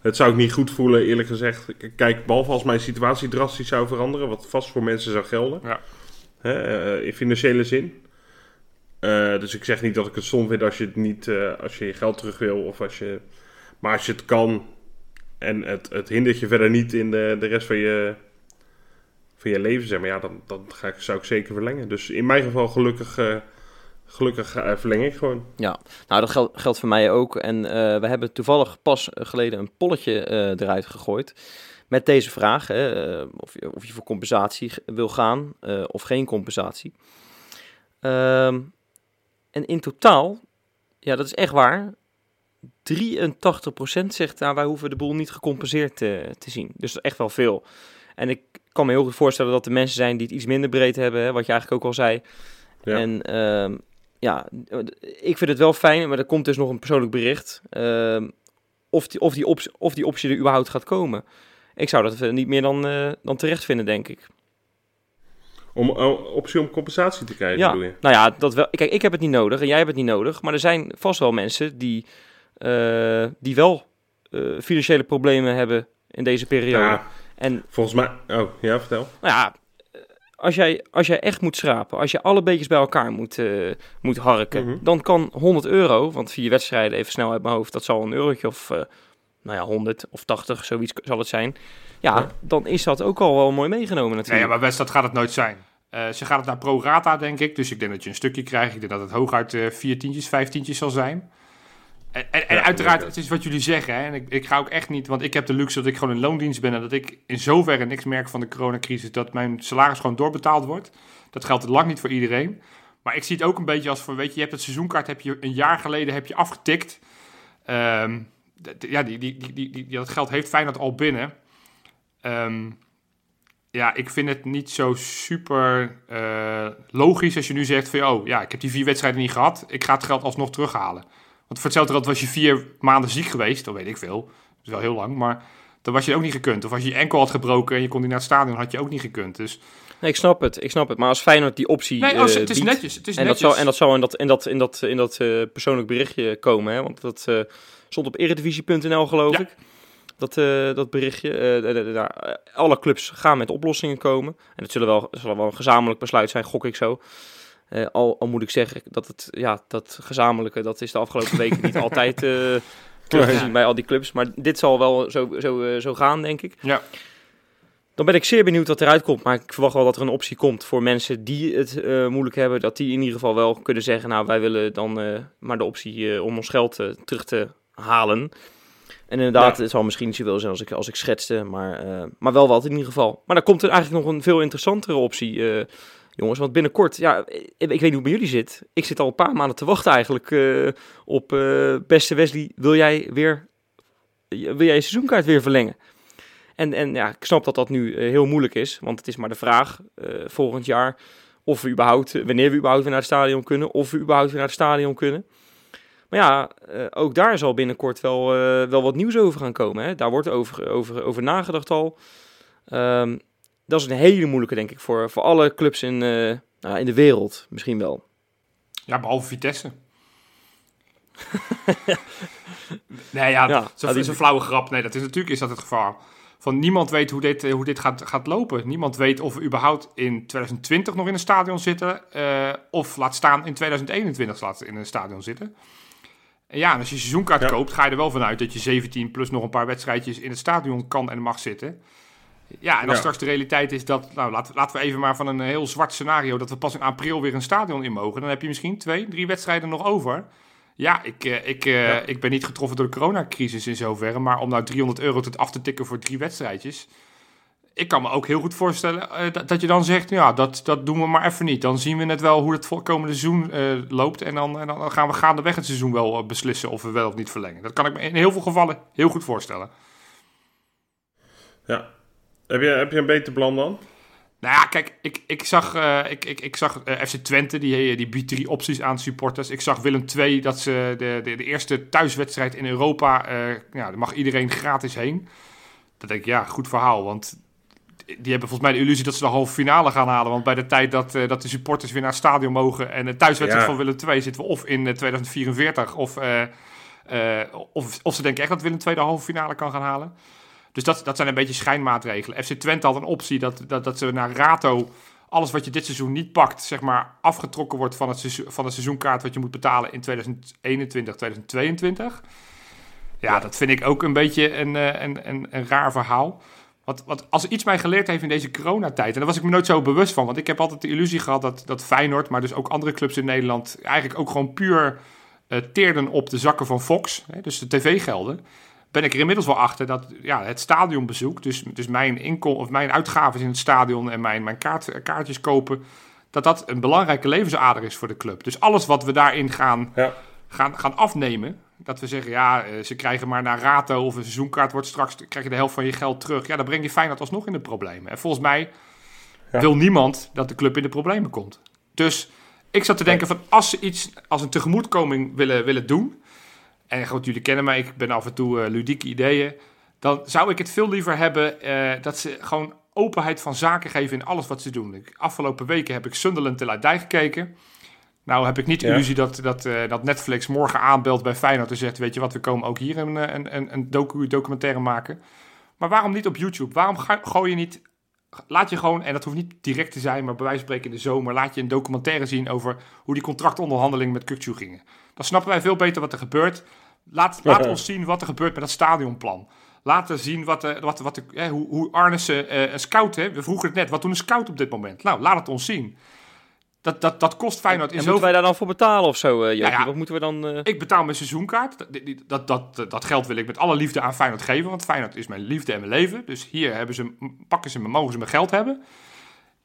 het zou ik niet goed voelen, eerlijk gezegd. Kijk, behalve als mijn situatie drastisch zou veranderen, wat vast voor mensen zou gelden. Ja. in financiële zin. dus ik zeg niet dat ik het stom vind als je het niet, als je je geld terug wil of als je. Maar als je het kan en het, het hindert je verder niet in de, de rest van je, je leven, zeg maar, ja, dan, dan ga ik, zou ik zeker verlengen. Dus in mijn geval gelukkig, uh, gelukkig uh, verleng ik gewoon. Ja, nou dat geldt, geldt voor mij ook. En uh, we hebben toevallig pas geleden een polletje eruit gegooid met deze vraag. Hè, of, je, of je voor compensatie wil gaan of geen compensatie. Um, en in totaal, ja dat is echt waar, 83% zegt nou, wij hoeven de boel niet gecompenseerd te, te zien. Dus echt wel veel. En ik kan me heel goed voorstellen dat er mensen zijn die het iets minder breed hebben, hè, wat je eigenlijk ook al zei. Ja. En uh, ja, ik vind het wel fijn, maar er komt dus nog een persoonlijk bericht. Uh, of, die, of, die optie, of die optie er überhaupt gaat komen. Ik zou dat niet meer dan, uh, dan terecht vinden, denk ik. Om optie om compensatie te krijgen, ja. bedoel je? Nou ja, dat wel. Kijk, ik heb het niet nodig en jij hebt het niet nodig. Maar er zijn vast wel mensen die, uh, die wel uh, financiële problemen hebben in deze periode. Ja. En, Volgens mij... Oh, ja, vertel. Nou ja, als jij, als jij echt moet schrapen, als je alle beetjes bij elkaar moet, uh, moet harken, mm -hmm. dan kan 100 euro, want vier wedstrijden, even snel uit mijn hoofd, dat zal een eurotje of, uh, nou ja, 100 of 80, zoiets zal het zijn. Ja, ja, dan is dat ook al wel mooi meegenomen natuurlijk. Nee, maar best, dat gaat het nooit zijn. Uh, ze gaat het naar pro rata, denk ik. Dus ik denk dat je een stukje krijgt. Ik denk dat het hooguit uh, vier tientjes, vijf tientjes zal zijn. En, en, en ja, uiteraard, het is wat jullie zeggen. Hè? En ik, ik, ga ook echt niet, want ik heb de luxe dat ik gewoon in loondienst ben. En dat ik in zoverre niks merk van de coronacrisis. Dat mijn salaris gewoon doorbetaald wordt. Dat geldt lang niet voor iedereen. Maar ik zie het ook een beetje als voor, weet je, je hebt het seizoenkaart heb je een jaar geleden heb je afgetikt. Um, ja, die, die, die, die, die, dat geld heeft Feyenoord al binnen. Um, ja, ik vind het niet zo super uh, logisch als je nu zegt van... oh ja, ik heb die vier wedstrijden niet gehad. Ik ga het geld alsnog terughalen. Want voor hetzelfde geld was je vier maanden ziek geweest. Dat weet ik veel. Dat is wel heel lang, maar dan was je ook niet gekund. Of als je je enkel had gebroken en je kon niet naar het stadion... had je ook niet gekund, dus... Nee, ik snap het, ik snap het. Maar als Feyenoord die optie nee, als, het uh, is biedt, netjes, het is en, netjes. Dat zou, en dat zou in dat, in dat, in dat, in dat uh, persoonlijk berichtje komen, hè? want dat uh, stond op eredivisie.nl geloof ja. ik. dat, eh, dat berichtje. Eh, eh, alle clubs gaan met oplossingen komen. En het zullen wel, zal wel een gezamenlijk besluit zijn, gok ik zo. Eh, al, al moet ik zeggen dat het ja, dat gezamenlijke, dat is de afgelopen weken niet <laughs> altijd eh terug te Nee. zien bij al die clubs. Maar dit zal wel zo, zo, eh, zo gaan, denk ik. Ja. Dan ben ik zeer benieuwd wat eruit komt. Maar ik verwacht wel dat er een optie komt voor mensen die het moeilijk hebben. Dat die in ieder geval wel kunnen zeggen, nou wij willen dan maar de optie om ons geld terug te halen. En inderdaad, Ja. het zal misschien niet zoveel zijn als ik, als ik schetste, maar, maar wel wat in ieder geval. Maar dan komt er eigenlijk nog een veel interessantere optie, jongens. Want binnenkort, ja, ik, weet niet hoe bij jullie zit. Ik zit al een paar maanden te wachten eigenlijk eh, op eh, beste Wesley. Wil jij weer, wil jij je seizoenkaart weer verlengen? En, en ja, ik snap dat dat nu eh, heel moeilijk is, want het is maar de vraag volgend jaar of we überhaupt, wanneer we überhaupt weer naar het stadion kunnen, of we überhaupt weer naar het stadion kunnen. Maar ja, ook daar zal binnenkort wel, wel wat nieuws over gaan komen. Hè? Daar wordt over, over, over nagedacht al. Ehm, dat is een hele moeilijke, denk ik, voor, voor alle clubs in, eh, nou, in de wereld. Misschien wel. Ja, behalve Vitesse. <laughs> nee, ja, Ja, zo, ja, die- is een flauwe grap. Nee, dat is natuurlijk is dat het gevaar. Van niemand weet hoe dit, eh, hoe dit gaat, gaat lopen. Niemand weet of we überhaupt in 2020 nog in een stadion zitten. eh, of laat staan in 2021 laat in een stadion zitten. En ja, en als je seizoenkaart Ja. koopt, ga je er wel vanuit dat je 17 plus nog een paar wedstrijdjes in het stadion kan en mag zitten. Ja, en als Ja. straks de realiteit is dat, nou laten, laten we even maar van een heel zwart scenario, dat we pas in april weer een stadion in mogen. Dan heb je misschien twee, drie wedstrijden nog over. Ja, ik, eh, ik, eh, Ja. ik ben niet getroffen door de coronacrisis in zoverre, maar om nou 300 euro tot af te tikken voor drie wedstrijdjes. Ik kan me ook heel goed voorstellen eh, dat, dat je dan zegt, ja, dat, dat doen we maar even niet. Dan zien we net wel hoe het komende seizoen loopt. En dan, en dan gaan we gaandeweg het seizoen wel beslissen of we wel of niet verlengen. Dat kan ik me in heel veel gevallen heel goed voorstellen. Ja. Heb je, heb je een beter plan dan? Nou ja, kijk, ik, ik zag, eh, ik, ik, ik zag eh, FC Twente, die, die biedt drie opties aan supporters. Ik zag Willem II, dat ze de, de, de eerste thuiswedstrijd in Europa, eh ja, daar mag iedereen gratis heen. Dat denk ik, ja, goed verhaal, want die hebben volgens mij de illusie dat ze de halve finale gaan halen. Want bij de tijd dat, eh, dat de supporters weer naar het stadion mogen en de thuiswedstrijd Ja. van Willem II zitten we of in eh, 2044 of, eh, eh, of, of ze denken echt dat Willem II de halve finale kan gaan halen. Dus dat, dat zijn een beetje schijnmaatregelen. FC Twente had een optie dat, dat, dat ze naar Rato alles wat je dit seizoen niet pakt, zeg maar, afgetrokken wordt van het, seizoen, van het seizoenkaart wat je moet betalen in 2021, 2022. Ja, dat vind ik ook een beetje een, eh, een, een, een raar verhaal. Want, want als iets mij geleerd heeft in deze coronatijd, en daar was ik me nooit zo bewust van, want ik heb altijd de illusie gehad dat, dat Feyenoord, maar dus ook andere clubs in Nederland, eigenlijk ook gewoon puur eh, teerden op de zakken van Fox, hè, dus de tv-gelden ben ik er inmiddels wel achter dat ja, het stadionbezoek, dus, dus mijn, inkom of mijn uitgaven in het stadion en mijn, mijn kaart, kaartjes kopen, dat dat een belangrijke levensader is voor de club. Dus alles wat we daarin gaan, Ja. gaan, gaan afnemen, dat we zeggen, ja, eh, ze krijgen maar naar Rato of een seizoenkaart wordt straks, krijg je de helft van je geld terug. Ja, dan breng je Feyenoord alsnog in de problemen. En volgens mij Ja. wil niemand dat de club in de problemen komt. Dus ik zat te denken van, als ze iets als een tegemoetkoming willen, willen doen, en goed, jullie kennen mij, ik ben af en toe eh, ludieke ideeën. Dan zou ik het veel liever hebben eh, dat ze gewoon openheid van zaken geven in alles wat ze doen. Ik, afgelopen weken heb ik Sunderland te Dij gekeken. Nou heb ik niet de Ja. illusie dat, dat, eh, dat Netflix morgen aanbelt bij Feyenoord en zegt... weet je wat, we komen ook hier een, een, een, een docu, documentaire maken. Maar waarom niet op YouTube? Waarom ga, gooi je niet... Laat je gewoon, en dat hoeft niet direct te zijn, maar bij wijze van spreken in de zomer... laat je een documentaire zien over hoe die contractonderhandelingen met Kukçu gingen. Dan snappen wij veel beter wat er gebeurt. Laat, <laughs> laat ons zien wat er gebeurt met dat stadionplan. Laten zien wat, de, wat, wat de, hè, hoe, hoe Arnissen eh, een scout... Hè, we vroegen het net, wat doet een scout op dit moment? Nou, laat het ons zien. Dat, dat, dat kost Feyenoord in En moeten wij daar dan voor betalen of zo, eh Jopie? ja. Wat moeten we dan... eh, ik betaal mijn seizoenkaart. Dat, dat, dat, dat geld wil ik met alle liefde aan Feyenoord geven. Want Feyenoord is mijn liefde en mijn leven. Dus hier hebben ze, pakken ze me, mogen ze mijn geld hebben.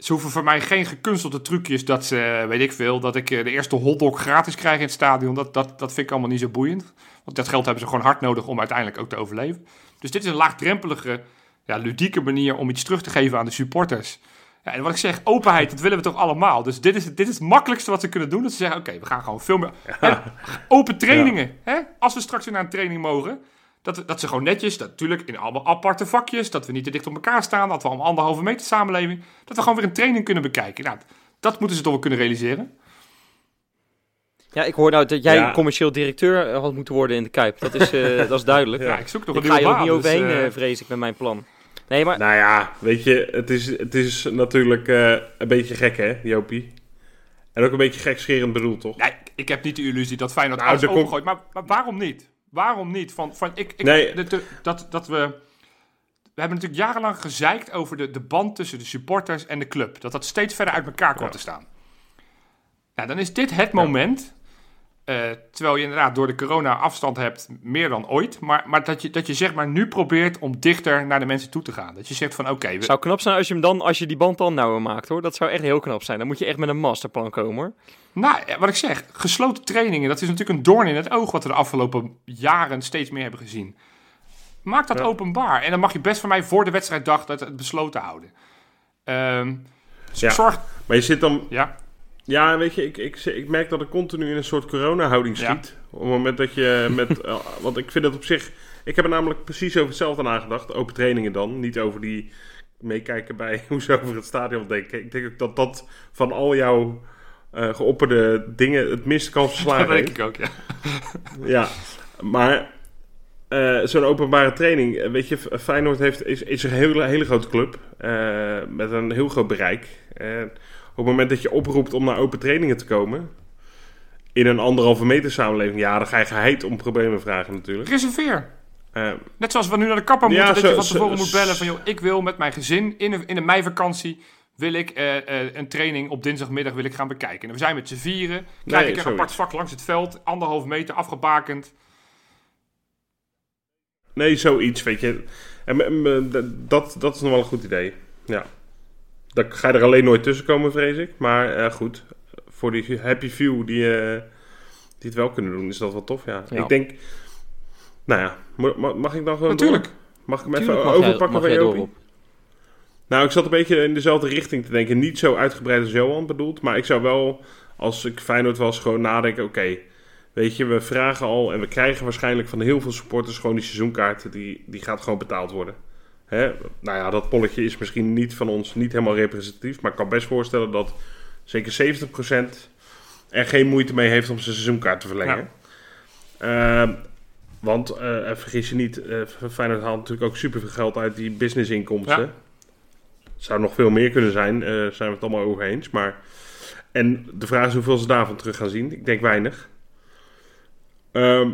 Ze hoeven voor mij geen gekunstelde trucjes dat ze, weet ik veel, dat ik eh, de eerste hotdog gratis krijg in het stadion. Dat, dat, dat vind ik allemaal niet zo boeiend. Want dat geld hebben ze gewoon hard nodig om uiteindelijk ook te overleven. Dus dit is een laagdrempelige, ja, ludieke manier om iets terug te geven aan de supporters. Ja, en wat ik zeg, openheid, dat willen we toch allemaal. Dus dit is, dit is het makkelijkste wat ze kunnen doen. Dat ze zeggen, oké, we gaan gewoon veel meer... <laughs> En open trainingen. Hè? Als we straks weer naar een training mogen... Dat, dat ze gewoon netjes, dat, natuurlijk in allemaal aparte vakjes... dat we niet te dicht op elkaar staan... dat we allemaal anderhalve meter samenleving... dat we gewoon weer een training kunnen bekijken. Nou, dat moeten ze toch wel kunnen realiseren. Ja, ik hoor nou dat jij Ja. commercieel directeur eh, had moeten worden in de Kuip. Dat is, eh, <laughs> dat is duidelijk. Ja, ik zoek nog ik een ga nieuwe je ook baan. niet dus, overheen, eh, vrees ik, met mijn plan. Nee, maar Nou ja, weet je, het is, het is natuurlijk eh, een beetje gek, hè, Jopie? En ook een beetje gekscherend bedoeld, toch? Nee, ik heb niet de illusie dat Feyenoord Nou, alles er komt- opengooit. Maar, maar waarom niet? Waarom niet? Van, van, ik, ik, Nee. de- de- dat, dat we... We hebben natuurlijk jarenlang gezeikt over de, de band tussen de supporters en de club. Dat dat steeds verder uit elkaar kwam Ja. te staan. Nou, dan is dit het moment... eh, terwijl je inderdaad door de corona afstand hebt, meer dan ooit. Maar, maar dat, je, dat je zeg maar nu probeert om dichter naar de mensen toe te gaan. Dat je zegt van oké, we- zou knap zijn als je, hem dan, als je die band dan nauwer maakt, hoor. Dat zou echt heel knap zijn. Dan moet je echt met een masterplan komen, hoor. Nou, ja, wat ik zeg, gesloten trainingen, dat is natuurlijk een doorn in het oog wat we de afgelopen jaren steeds meer hebben gezien. Maak dat Ja. openbaar. En dan mag je best van mij voor de wedstrijddag dat het besloten houden. Ehm Ja. Zorg, Maar je zit dan... ja, Ja, weet je, ik, ik, ik merk dat ik continu in een soort corona-houding Ja. schiet. Op het moment dat je <laughs> met... eh, want ik vind het op zich... Ik heb er namelijk precies over hetzelfde nagedacht. Open trainingen dan. Niet over die meekijken bij <laughs> hoe ze over het stadion denken. Ik denk ook dat dat van al jouw eh, geopperde dingen het minst kan <laughs> verslagen dat denk ik ook, ja. Ja, maar eh, zo'n openbare training, weet je, Feyenoord heeft, is, is een hele, hele grote club met een heel groot bereik. En op het moment dat je oproept om naar open trainingen te komen, in een anderhalve meter samenleving, ja, dan ga je geheid om problemen vragen natuurlijk. Reserveer. Eh, Net zoals we nu naar de kapper Ja, moeten, dat je van tevoren zo- moet bellen van... joh, ik wil met mijn gezin in de, in de meivakantie... wil ik eh, eh, een training op dinsdagmiddag wil ik gaan bekijken. En we zijn met z'n vieren. Krijg ik een zoiets. apart vak langs het veld. Anderhalve meter afgebakend. nee, zoiets, weet je. En, dat, dat is nog wel een goed idee. Ja. Dan ga je er alleen nooit tussen komen, vrees ik. Maar eh, goed, voor die happy few die, eh, die het wel kunnen doen, is dat wel tof, ja. Ja. Ik denk... Nou ja, mag ik dan gewoon Natuurlijk. door? Mag ik hem even Tuurlijk mag jij- overpakken van jij door, Jopie? Nou, ik zat een beetje in dezelfde richting te denken. Niet zo uitgebreid als Johan bedoelt. Maar ik zou wel, als ik Feyenoord was, gewoon nadenken... Oké, weet je, we vragen al en we krijgen waarschijnlijk van heel veel supporters... gewoon die seizoenkaart, die, die gaat gewoon betaald worden. Hè? Nou ja, dat polletje is misschien niet van ons niet helemaal representatief... maar ik kan best voorstellen dat zeker 70% er geen moeite mee heeft om zijn seizoenkaart te verlengen. Ehm, want, eh, vergis je niet, eh, Feyenoord haalt natuurlijk ook superveel geld uit die businessinkomsten. Ja. Zou nog veel meer kunnen zijn, eh, zijn we het allemaal over eens. Maar... En de vraag is hoeveel ze daarvan terug gaan zien. Ik denk weinig. Ehm,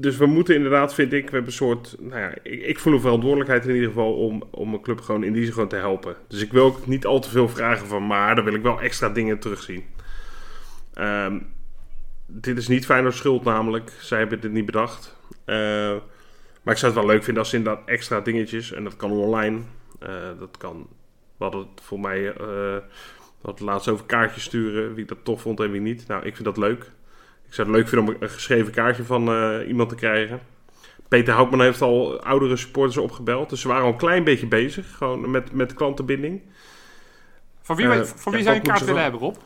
dus we moeten inderdaad, vind ik, we hebben een soort... Nou ja, ik, ik voel een verantwoordelijkheid in ieder geval om, om een club gewoon in die zin gewoon te helpen. Dus ik wil ook niet al te veel vragen van, maar dan wil ik wel extra dingen terugzien. Ehm, dit is niet Feyenoord's schuld namelijk. Zij hebben dit niet bedacht. Eh, maar ik zou het wel leuk vinden als ze inderdaad extra dingetjes... en dat kan online, eh, dat kan... We hadden het voor mij... eh we hadden het laatst over kaartjes sturen... wie dat tof vond en wie niet. Nou, ik vind dat leuk. Ik zou het leuk vinden om een geschreven kaartje van eh, iemand te krijgen. Peter Houtman heeft al oudere supporters opgebeld. Dus ze waren al een klein beetje bezig. Gewoon met, met klantenbinding. Van wie, Eh, van wie ja, zou je een kaart willen hebben, Rob?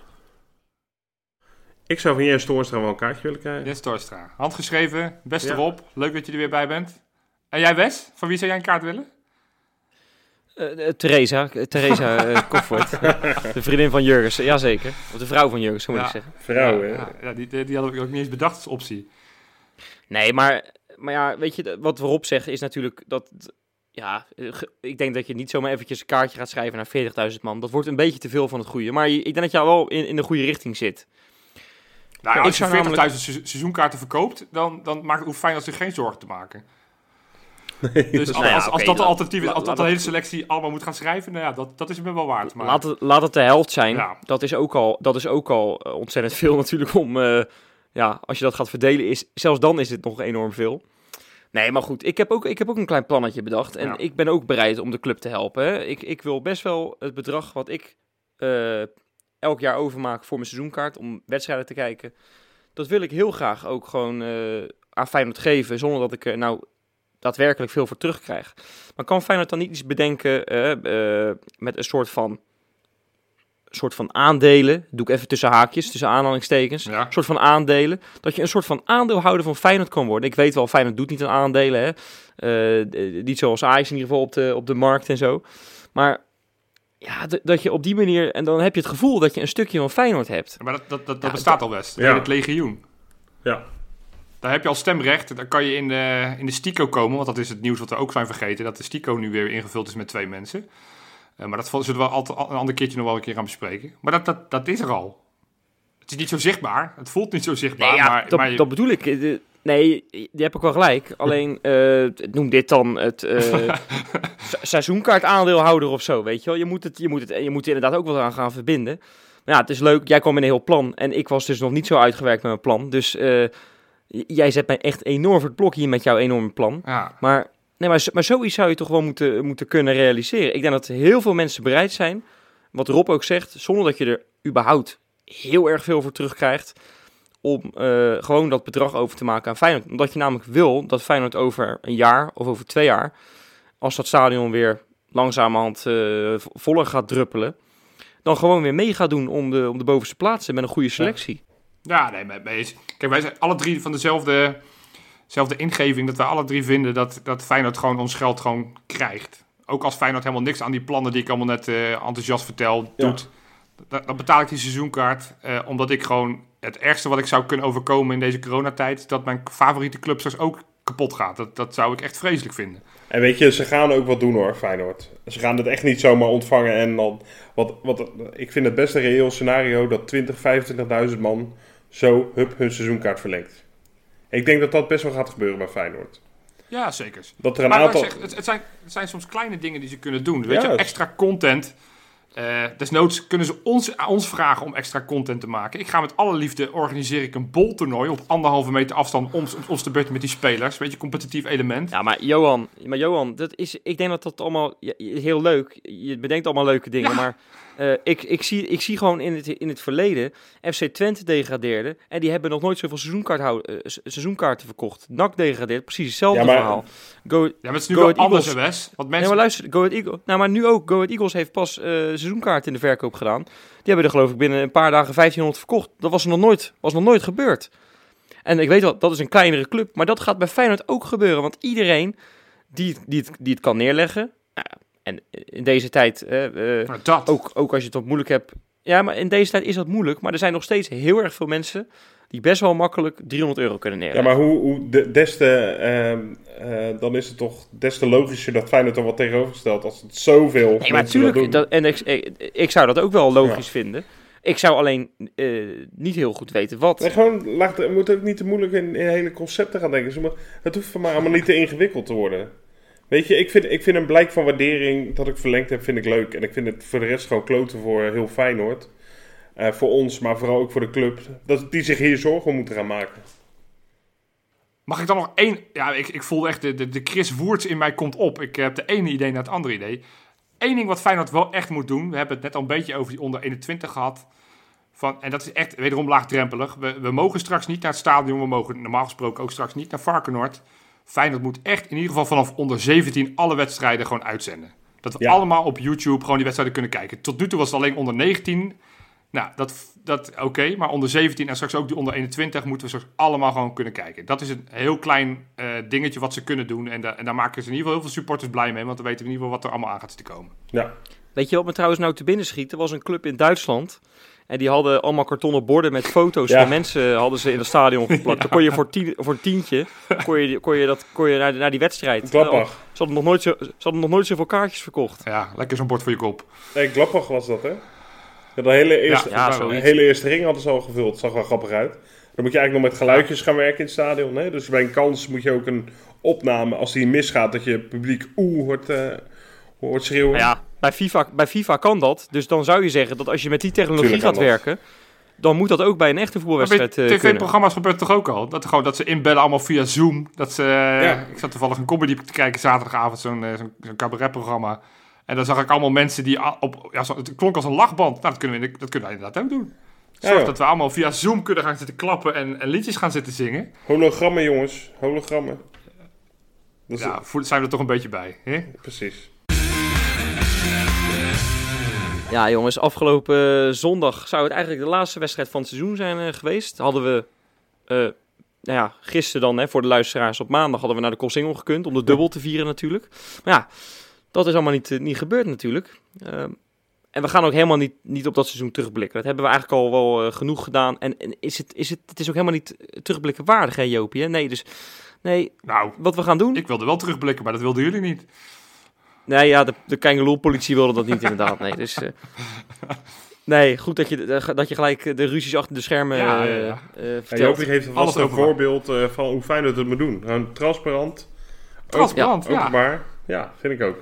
Ik zou van Jens Toornstra wel een kaartje willen krijgen. Jens Torstra. Handgeschreven. Beste Ja. Rob. Leuk dat je er weer bij bent. En jij, Wes? Van wie zou jij een kaart willen? Eh, eh, Theresa, eh, Theresa <laughs> Koffert. de vriendin van Jurgens, jazeker. Of de vrouw van Jurgens, hoe moet Ja. ik zeggen. Vrouwen, ja, ja, ja, die, die, die hadden we ook niet eens bedacht als optie. Nee, maar, maar ja, weet je, wat we Rob zegt is natuurlijk dat... Ja, ik denk dat je niet zomaar eventjes een kaartje gaat schrijven naar 40.000 man. Dat wordt een beetje te veel van het goede. Maar je- ik denk dat je al wel in, in de goede richting zit. Nou, Ja, als ik je 40.000 zou namelijk- se- seizoenkaarten verkoopt, dan, dan maakt, hoeft Feyenoord zich geen zorgen te maken. Dus als, Nou ja, als, als oké, dat de la- alternatief is, la- als dat de hele selectie allemaal moet gaan schrijven, nou ja, dat, dat is me wel waard. Maar Laat het, laat het de helft zijn. Ja. Dat is ook al, dat is ook al eh, ontzettend veel <laughs> natuurlijk om... eh, ja, als je dat gaat verdelen, is, zelfs dan is het nog enorm veel. Nee, maar goed, ik heb ook, ik heb ook een klein plannetje bedacht. En Ja. ik ben ook bereid om de club te helpen. Hè. Ik, ik wil best wel het bedrag wat ik eh, elk jaar overmaak voor mijn seizoenkaart... om wedstrijden te kijken... dat wil ik heel graag ook gewoon eh aan Feyenoord geven... zonder dat ik er nou daadwerkelijk veel voor terugkrijg. Maar kan Feyenoord dan niet iets bedenken eh, eh, met een soort van, soort van aandelen? Doe ik even tussen haakjes, tussen aanhalingstekens. Ja. Een soort van aandelen. Dat je een soort van aandeelhouder van Feyenoord kan worden. Ik weet wel, Feyenoord doet niet aan aandelen. Hè? Eh, niet zoals Ajax in ieder geval op de, op de markt en zo. Maar ja, dat je op die manier... En dan heb je het gevoel dat je een stukje van Feyenoord hebt. Maar dat, dat, dat, dat Ja, bestaat al best. Ja. Het legioen. Ja. Daar heb je al stemrecht. Dan kan je in de, in de Stico komen. Want dat is het nieuws wat we ook zijn vergeten. Dat de Stico nu weer ingevuld is met twee mensen. Eh, maar dat zullen we altijd een ander keertje nog wel een keer gaan bespreken. Maar dat, dat, dat is er al. Het is niet zo zichtbaar. Het voelt niet zo zichtbaar. Nee, ja, maar, dat, maar je- dat bedoel ik. Eh, de- Nee, je hebt ook wel gelijk. Alleen, eh, noem dit dan het eh <laughs> se- seizoenkaartaandeelhouder of zo, weet je wel. Je moet, het, je, moet het, je moet er inderdaad ook wel aan gaan verbinden. Maar ja, het is leuk. Jij kwam met een heel plan. En ik was dus nog niet zo uitgewerkt met mijn plan. Dus jij zet mij echt enorm voor het blok hier met jouw enorme plan. ja. Maar, nee, maar, maar zoiets zou je toch wel moeten, moeten kunnen realiseren. Ik denk dat heel veel mensen bereid zijn, wat Rob ook zegt, zonder dat je er überhaupt heel erg veel voor terugkrijgt, om eh, gewoon dat bedrag over te maken aan Feyenoord. Omdat je namelijk wil dat Feyenoord over een jaar of over twee jaar, als dat stadion weer langzamerhand eh, vo- voller gaat druppelen, dan gewoon weer mee gaat doen om de, om de bovenste plaatsen met een goede selectie. Ja, nee, mee- eens. Kijk, wij zijn alle drie van dezelfde, dezelfde ingeving. Dat wij alle drie vinden dat, dat Feyenoord gewoon ons geld gewoon krijgt. Ook als Feyenoord helemaal niks aan die plannen die ik allemaal net eh, enthousiast vertel Ja. doet. Dan, dan betaal ik die seizoenkaart. eh, omdat ik gewoon het ergste wat ik zou kunnen overkomen in deze coronatijd... dat mijn favoriete club straks ook kapot gaat. Dat, dat zou ik echt vreselijk vinden. En weet je, ze gaan ook wat doen hoor, Feyenoord. Ze gaan het echt niet zomaar ontvangen en dan... Wat, wat, ik vind het best een reëel scenario dat 20, 25.000 man zo hup hun seizoenkaart verlengt. Ik denk dat dat best wel gaat gebeuren bij Feyenoord. Ja, zeker. Dat er een maar aantal... zeg, het, het, zijn, het zijn soms kleine dingen die ze kunnen doen. Weet Ja. je, extra content. Eh, desnoods kunnen ze ons, ons vragen om extra content te maken. Ik ga met alle liefde organiseer ik een boltoernooi op anderhalve meter afstand om ons te beurten met die spelers. Weet je, competitief element. Ja, maar Johan, maar Johan, dat is, ik denk dat dat allemaal ja, heel leuk. Je bedenkt allemaal leuke dingen, Ja. maar eh, ik, ik, zie, ik zie gewoon in het, in het verleden FC Twente degradeerde en die hebben nog nooit zoveel seizoenkaart eh, se- seizoenkaarten verkocht. NAC degradeert, precies hetzelfde Ja, maar- verhaal. Go, Ja, maar het is nu Go wel Ahead anders, hè, Eagles. Wes. Want Nee, mensen... maar luister, Go Eagles. Nou, maar nu ook. Go Ahead Eagles heeft pas eh seizoenkaarten in de verkoop gedaan. Die hebben er geloof ik binnen een paar dagen 1500 verkocht. Dat was nog nooit, was nog nooit gebeurd. En ik weet wel, dat is een kleinere club. Maar dat gaat bij Feyenoord ook gebeuren. Want iedereen die, die, het, die het kan neerleggen. Ja, en in deze tijd, eh, eh, dat. ook, ook als je het wat moeilijk hebt. Ja, maar in deze tijd is dat moeilijk. Maar er zijn nog steeds heel erg veel mensen die best wel makkelijk 300 euro kunnen Ja, neerleggen. maar hoe, hoe de, des te, ehm, eh, dan is het toch des te logischer dat Feyenoord er wat tegenover stelt als het zoveel Nee, maar dat natuurlijk. doen. Dat, en ik, ik, ik zou dat ook wel logisch vinden. Ik zou alleen eh, niet heel goed weten wat. Nee, gewoon, laat, we moeten ook niet te moeilijk in, in hele concepten gaan denken. Het hoeft voor mij allemaal niet te ingewikkeld te worden. Weet je, ik vind, ik vind een blijk van waardering dat ik verlengd heb, vind ik leuk. En ik vind het voor de rest gewoon kloten voor heel Feyenoord. Eh voor ons, maar vooral ook voor de club. Dat die zich hier zorgen om moeten gaan maken. Mag ik dan nog één... Ja, ik, ik voel echt de, de, de Chris Woerts in mij komt op. Ik heb de ene idee naar het andere idee. Eén ding wat Feyenoord wel echt moet doen. We hebben het net al een beetje over die onder 21 gehad. Van, en dat is echt wederom laagdrempelig. We, we mogen straks niet naar het stadion. We mogen normaal gesproken ook straks niet naar Varkenoord. Feyenoord moet echt in ieder geval vanaf onder 17 alle wedstrijden gewoon uitzenden. Dat we Ja. allemaal op YouTube gewoon die wedstrijden kunnen kijken. Tot nu toe was het alleen onder 19. Nou, dat, dat oké. maar onder 17 en straks ook die onder 21 moeten we straks allemaal gewoon kunnen kijken. Dat is een heel klein eh, dingetje wat ze kunnen doen. En, da- en daar maken ze in ieder geval heel veel supporters blij mee. Want dan weten we in ieder geval wat er allemaal aan gaat zitten komen. Ja, Weet je wat me trouwens nou te binnen schiet? Er was een club in Duitsland. En die hadden allemaal kartonnen borden met foto's Ja. van mensen hadden ze in het stadion geplakt. Dan kon je voor, tien, voor een tientje kon je, kon je, dat, kon je naar, naar die wedstrijd. Gladbach. Ze hadden, nog nooit zo, ze hadden nog nooit zoveel kaartjes verkocht. Ja, lekker zo'n bord voor je kop. Nee, Gladbach was dat, hè? Ja, de hele eerste, ja, de hele eerste ring hadden ze al gevuld. zag wel grappig uit. Dan moet je eigenlijk nog met geluidjes gaan werken in het stadion. Hè? Dus bij een kans moet je ook een opname, als die misgaat, dat je het publiek oeh hoort, eh, hoort schreeuwen. Ja, bij FIFA, bij FIFA kan dat. Dus dan zou je zeggen dat als je met die technologie gaat werken... dan moet dat ook bij een echte voetbalwedstrijd eh, kunnen. tv-programma's gebeurt het toch ook al? Dat, gewoon, dat ze inbellen allemaal via Zoom. Dat ze, Ja. Ik zat toevallig een comedy te kijken zaterdagavond, zo'n eh, zo'n zo'n cabaretprogramma. En dan zag ik allemaal mensen die op... Ja, zo, het klonk als een lachband. Nou, dat kunnen we, dat kunnen inderdaad ook doen. Zorg Ja. dat we allemaal via Zoom kunnen gaan zitten klappen en, en liedjes gaan zitten zingen. Hologrammen, jongens. Hologrammen. Dat Ja, zijn we er toch een beetje bij. Hè? precies. Ja, jongens, afgelopen eh, zondag zou het eigenlijk de laatste wedstrijd van het seizoen zijn eh, geweest. Hadden we, eh, nou ja, gisteren dan, hè, voor de luisteraars op maandag, hadden we naar de Koolsingel gekund om de dubbel te vieren natuurlijk. Maar ja, dat is allemaal niet, niet gebeurd natuurlijk. Ehm, en we gaan ook helemaal niet, niet op dat seizoen terugblikken. Dat hebben we eigenlijk al wel genoeg gedaan. En, en is het, is het, het is ook helemaal niet terugblikken waardig, hè Jopie? hè? Nee, dus nee, Nou, wat we gaan doen... ik wilde wel terugblikken, maar dat wilden jullie niet. Nee, ja, de, de Kangaloo-politie wilde dat niet inderdaad. Nee, dus... eh, nee, goed dat je, eh, dat je gelijk de ruzies achter de schermen Ja, eh ja, ja. eh, Ja, vertelt. Jopie geeft Alles alvast een openbaar. voorbeeld eh, van hoe fijn het het moet doen. Gewoon transparant. Transparant, ja. Openbaar. Ja, vind ik ook.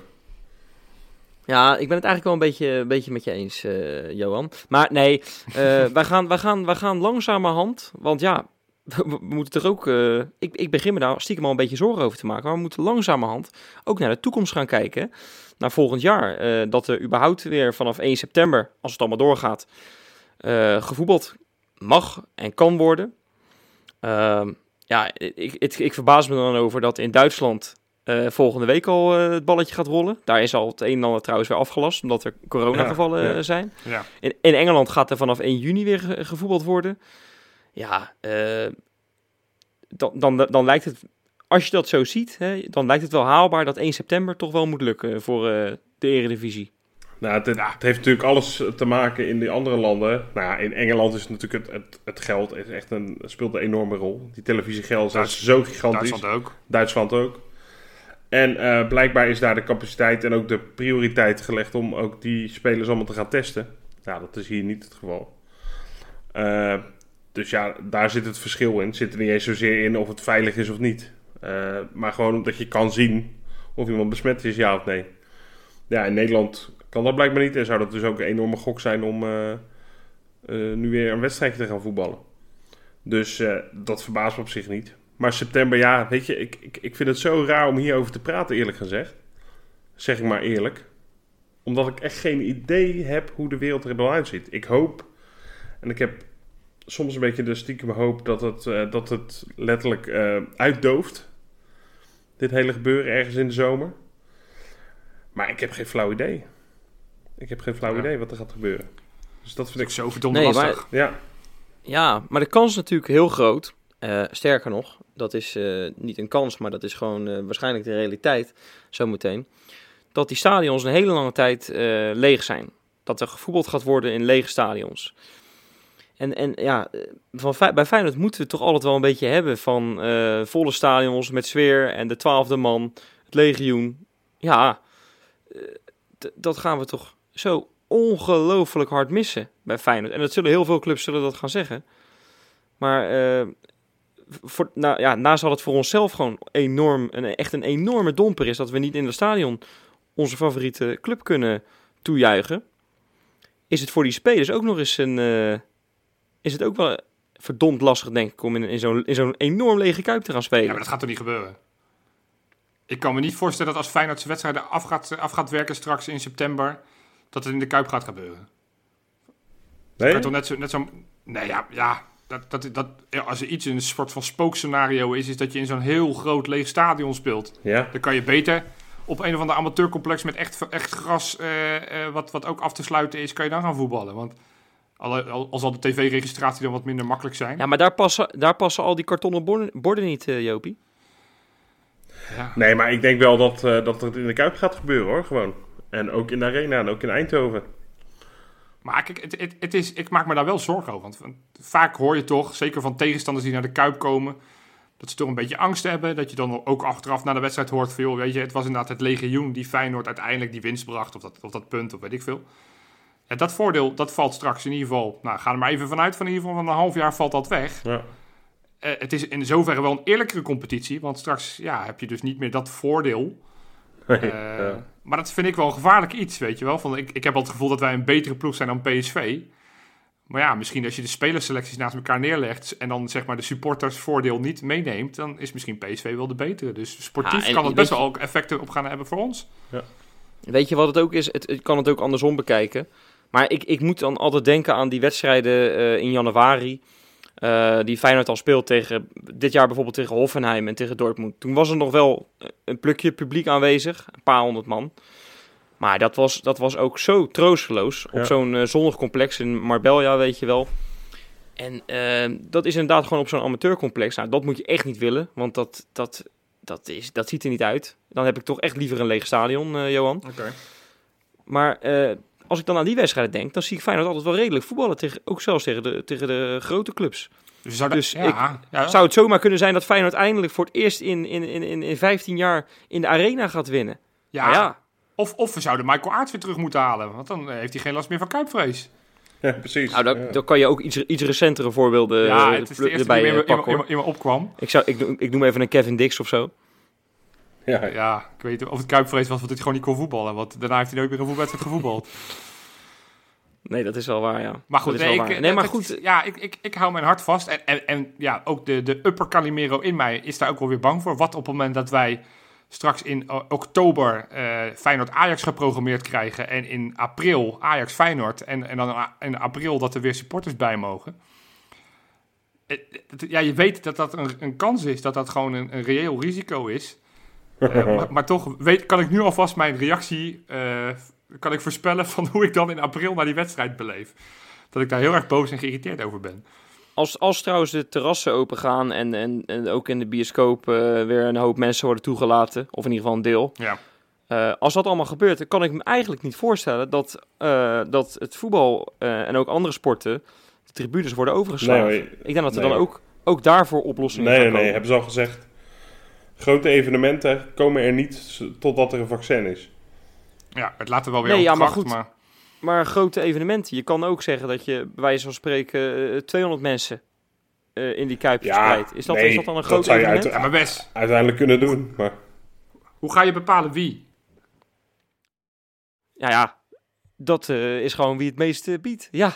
Ja, ik ben het eigenlijk wel een beetje, een beetje met je eens, eh, Johan. Maar nee, eh, wij, gaan, wij, gaan, wij gaan langzamerhand, want ja, <laughs> we, moeten er ook... eh, ik, ik begin me daar stiekem al een beetje zorgen over te maken, maar we moeten langzamerhand ook naar de toekomst gaan kijken. Naar volgend jaar, eh, dat er überhaupt weer vanaf 1 september, als het allemaal doorgaat, eh, gevoetbald mag en kan worden. Ehm, ja, ik, ik, ik verbaas me dan over dat in Duitsland volgende week al het balletje gaat rollen. Daar is al het een en ander trouwens weer afgelast, omdat er coronagevallen Ja, ja. zijn. Ja. In, in Engeland gaat er vanaf 1 juni weer ge- gevoetbald worden. Ja, eh, dan, dan, dan lijkt het, als je dat zo ziet, hè, dan lijkt het wel haalbaar dat 1 september toch wel moet lukken voor eh, de Eredivisie. Nou, het, het heeft natuurlijk alles te maken in die andere landen. Nou ja, in Engeland is natuurlijk het, het, het geld is echt een, speelt een enorme rol. Die televisiegeld is Duits- zo gigantisch. Duitsland ook. Duitsland ook. En eh, blijkbaar is daar de capaciteit en ook de prioriteit gelegd om ook die spelers allemaal te gaan testen. Ja, dat is hier niet het geval. Eh, dus ja, daar zit het verschil in. Het zit er niet eens zozeer in of het veilig is of niet. Eh, maar gewoon dat je kan zien of iemand besmet is, ja of nee. Ja, in Nederland kan dat blijkbaar niet. En zou dat dus ook een enorme gok zijn om eh, eh, nu weer een wedstrijdje te gaan voetballen. Dus dat verbaast me op zich niet. Maar september, ja, weet je, ik, ik, ik vind het zo raar om hierover te praten, eerlijk gezegd. Zeg ik maar eerlijk. Omdat ik echt geen idee heb hoe de wereld er dan uitziet. Ik hoop, en ik heb soms een beetje de stiekem hoop dat het, eh, dat het letterlijk eh, uitdooft. Dit hele gebeuren ergens in de zomer. Maar ik heb geen flauw idee. Ik heb geen flauw Ja. idee wat er gaat gebeuren. Dus dat vind Ik ik... zo verdomd Nee, lastig. Ja, Ja, maar de kans is natuurlijk heel groot. Eh, sterker nog, dat is eh, niet een kans, maar dat is gewoon eh, waarschijnlijk de realiteit zometeen. Dat die stadions een hele lange tijd eh, leeg zijn. Dat er gevoetbald gaat worden in lege stadions. En, en ja, van, bij Feyenoord moeten we het toch altijd wel een beetje hebben van eh, volle stadions met sfeer en de twaalfde man, het legioen. Ja, eh, dat gaan we toch zo ongelooflijk hard missen bij Feyenoord. En dat zullen heel veel clubs zullen dat gaan zeggen. Maar eh, voor, nou, ja, naast dat het voor onszelf gewoon enorm, een, echt een enorme domper is dat we niet in het stadion onze favoriete club kunnen toejuichen, is het voor die spelers ook nog eens een, is het ook wel verdomd lastig denk ik om in, in zo'n in zo'n enorm lege kuip te gaan spelen. Ja, maar dat gaat toch niet gebeuren? Ik kan me niet voorstellen dat als Feyenoord zijn wedstrijden af gaat, af gaat werken straks in september, dat het in de Kuip gaat gebeuren. nee? Kan toch net zo, net zo... Nee, ja, ja dat, dat, dat, als er iets een soort van spookscenario is, is dat je in zo'n heel groot leeg stadion speelt. Ja, Dan kan je beter op een of ander amateurcomplex met echt, echt gras, eh, eh, wat, wat ook af te sluiten is, kan je dan gaan voetballen. Want al, al zal de tv-registratie dan wat minder makkelijk zijn. Ja, maar daar passen, daar passen al die kartonnen borden, borden niet, eh, Jopie. Ja. Nee, maar ik denk wel dat, eh, dat het in de Kuip gaat gebeuren hoor, gewoon. En ook in de Arena en ook in Eindhoven. Maar kijk, het, het, het is, ik maak me daar wel zorgen over. Want vaak hoor je toch, zeker van tegenstanders die naar de Kuip komen, dat ze toch een beetje angst hebben. Dat je dan ook achteraf na de wedstrijd hoort van, joh, weet je, het was inderdaad het legioen die Feyenoord uiteindelijk die winst bracht. Of dat, of dat punt, of weet ik veel. Ja, dat voordeel, dat valt straks in ieder geval, nou, ga er maar even vanuit, van in ieder geval van een half jaar valt dat weg. Ja. Eh, het is in zoverre wel een eerlijkere competitie, want straks ja, heb je dus niet meer dat voordeel. Eh, Ja. Maar dat vind ik wel een gevaarlijk iets, weet je wel. Van, ik, ik heb al het gevoel dat wij een betere ploeg zijn dan PSV. Maar ja, misschien als je de spelerselecties naast elkaar neerlegt... en dan zeg maar de supportersvoordeel niet meeneemt... dan is misschien PSV wel de betere. Dus sportief Ja, en kan het best je- wel ook effecten op gaan hebben voor ons. Weet je wat het ook is? Het, ik kan het ook andersom bekijken. Maar ik, ik moet dan altijd denken aan die wedstrijden eh, in januari. eh, die Feyenoord al speelt tegen, dit jaar bijvoorbeeld tegen Hoffenheim en tegen Dortmund. Toen was er nog wel een plukje publiek aanwezig, een paar honderd man. Maar dat was, dat was ook zo troosteloos op Ja. zo'n eh, zonnig complex in Marbella, weet je wel. En dat is inderdaad gewoon op zo'n amateurcomplex. Nou, dat moet je echt niet willen, want dat, dat, dat, is, dat ziet er niet uit. Dan heb ik toch echt liever een leeg stadion, Johan. Oké. Maar als ik dan aan die wedstrijden denk, dan zie ik Feyenoord altijd wel redelijk voetballen. Tegen, ook zelfs tegen de, tegen de grote clubs. Dus, zou dat, Dus ja, ik- ja, Zou het zomaar kunnen zijn dat Feyenoord eindelijk voor het eerst in, in, in, in, in 15 jaar in de arena gaat winnen? ja, ja, Of, of we zouden Michael Aerts weer terug moeten halen. Want dan eh, heeft hij geen last meer van kuipvrees. Ja, precies. nou, dan, Ja. dan kan je ook iets, iets recentere voorbeelden ja, eh, het is de eerste erbij die eh, me in, me- pakken. in, me- in me opkwam. Ik, zou, ik, noem- ik noem even een Kevin Dix of zo. Ja, <laughs> Ja, ik weet niet of het kuipvrees was, want hij gewoon niet kon voetballen. Want daarna heeft hij nooit meer een voetbalwedstrijd gevoetbald. <laughs> Nee, dat is wel waar, ja. Maar goed, nee, ik, waar. nee maar goed. ja, ik, ik, ik hou mijn hart vast. En, en, en ja, ook de, de upper Calimero in mij is daar ook wel weer bang voor. Wat op het moment dat wij straks in o- oktober eh Feyenoord-Ajax geprogrammeerd krijgen... en in april Ajax-Feyenoord... En, en dan in april dat er weer supporters bij mogen... Eh, Ja, je weet dat dat een, een kans is, dat dat gewoon een, een reëel risico is. Eh, <laughs> maar, maar toch weet, kan ik nu alvast mijn reactie eh, kan ik voorspellen van hoe ik dan in april naar die wedstrijd beleef. Dat ik daar heel erg boos en geïrriteerd over ben. Als, als trouwens de terrassen open gaan en, en, en ook in de bioscoop eh, weer een hoop mensen worden toegelaten, of in ieder geval een deel. Ja. Als dat allemaal gebeurt, dan kan ik me eigenlijk niet voorstellen dat, dat het voetbal en ook andere sporten de tribunes worden overgeslagen. Nee, ik denk dat er nee, dan ook, ook daarvoor oplossingen nee, nee, nee, hebben ze al gezegd. Grote evenementen komen er niet totdat er een vaccin is. ja, het laat er wel weer Nee, op ja, maar kracht, goed. maar Maar grote evenementen, je kan ook zeggen dat je bij wijze van spreken eh, 200 mensen eh, in die kuip Ja. Is dat, nee, is dat dan een dat groot zou je evenement? Ja, maar Wes, Uiteindelijk kunnen doen, maar... hoe ga je bepalen wie? Ja, ja, dat eh, is gewoon wie het meeste biedt. Ja,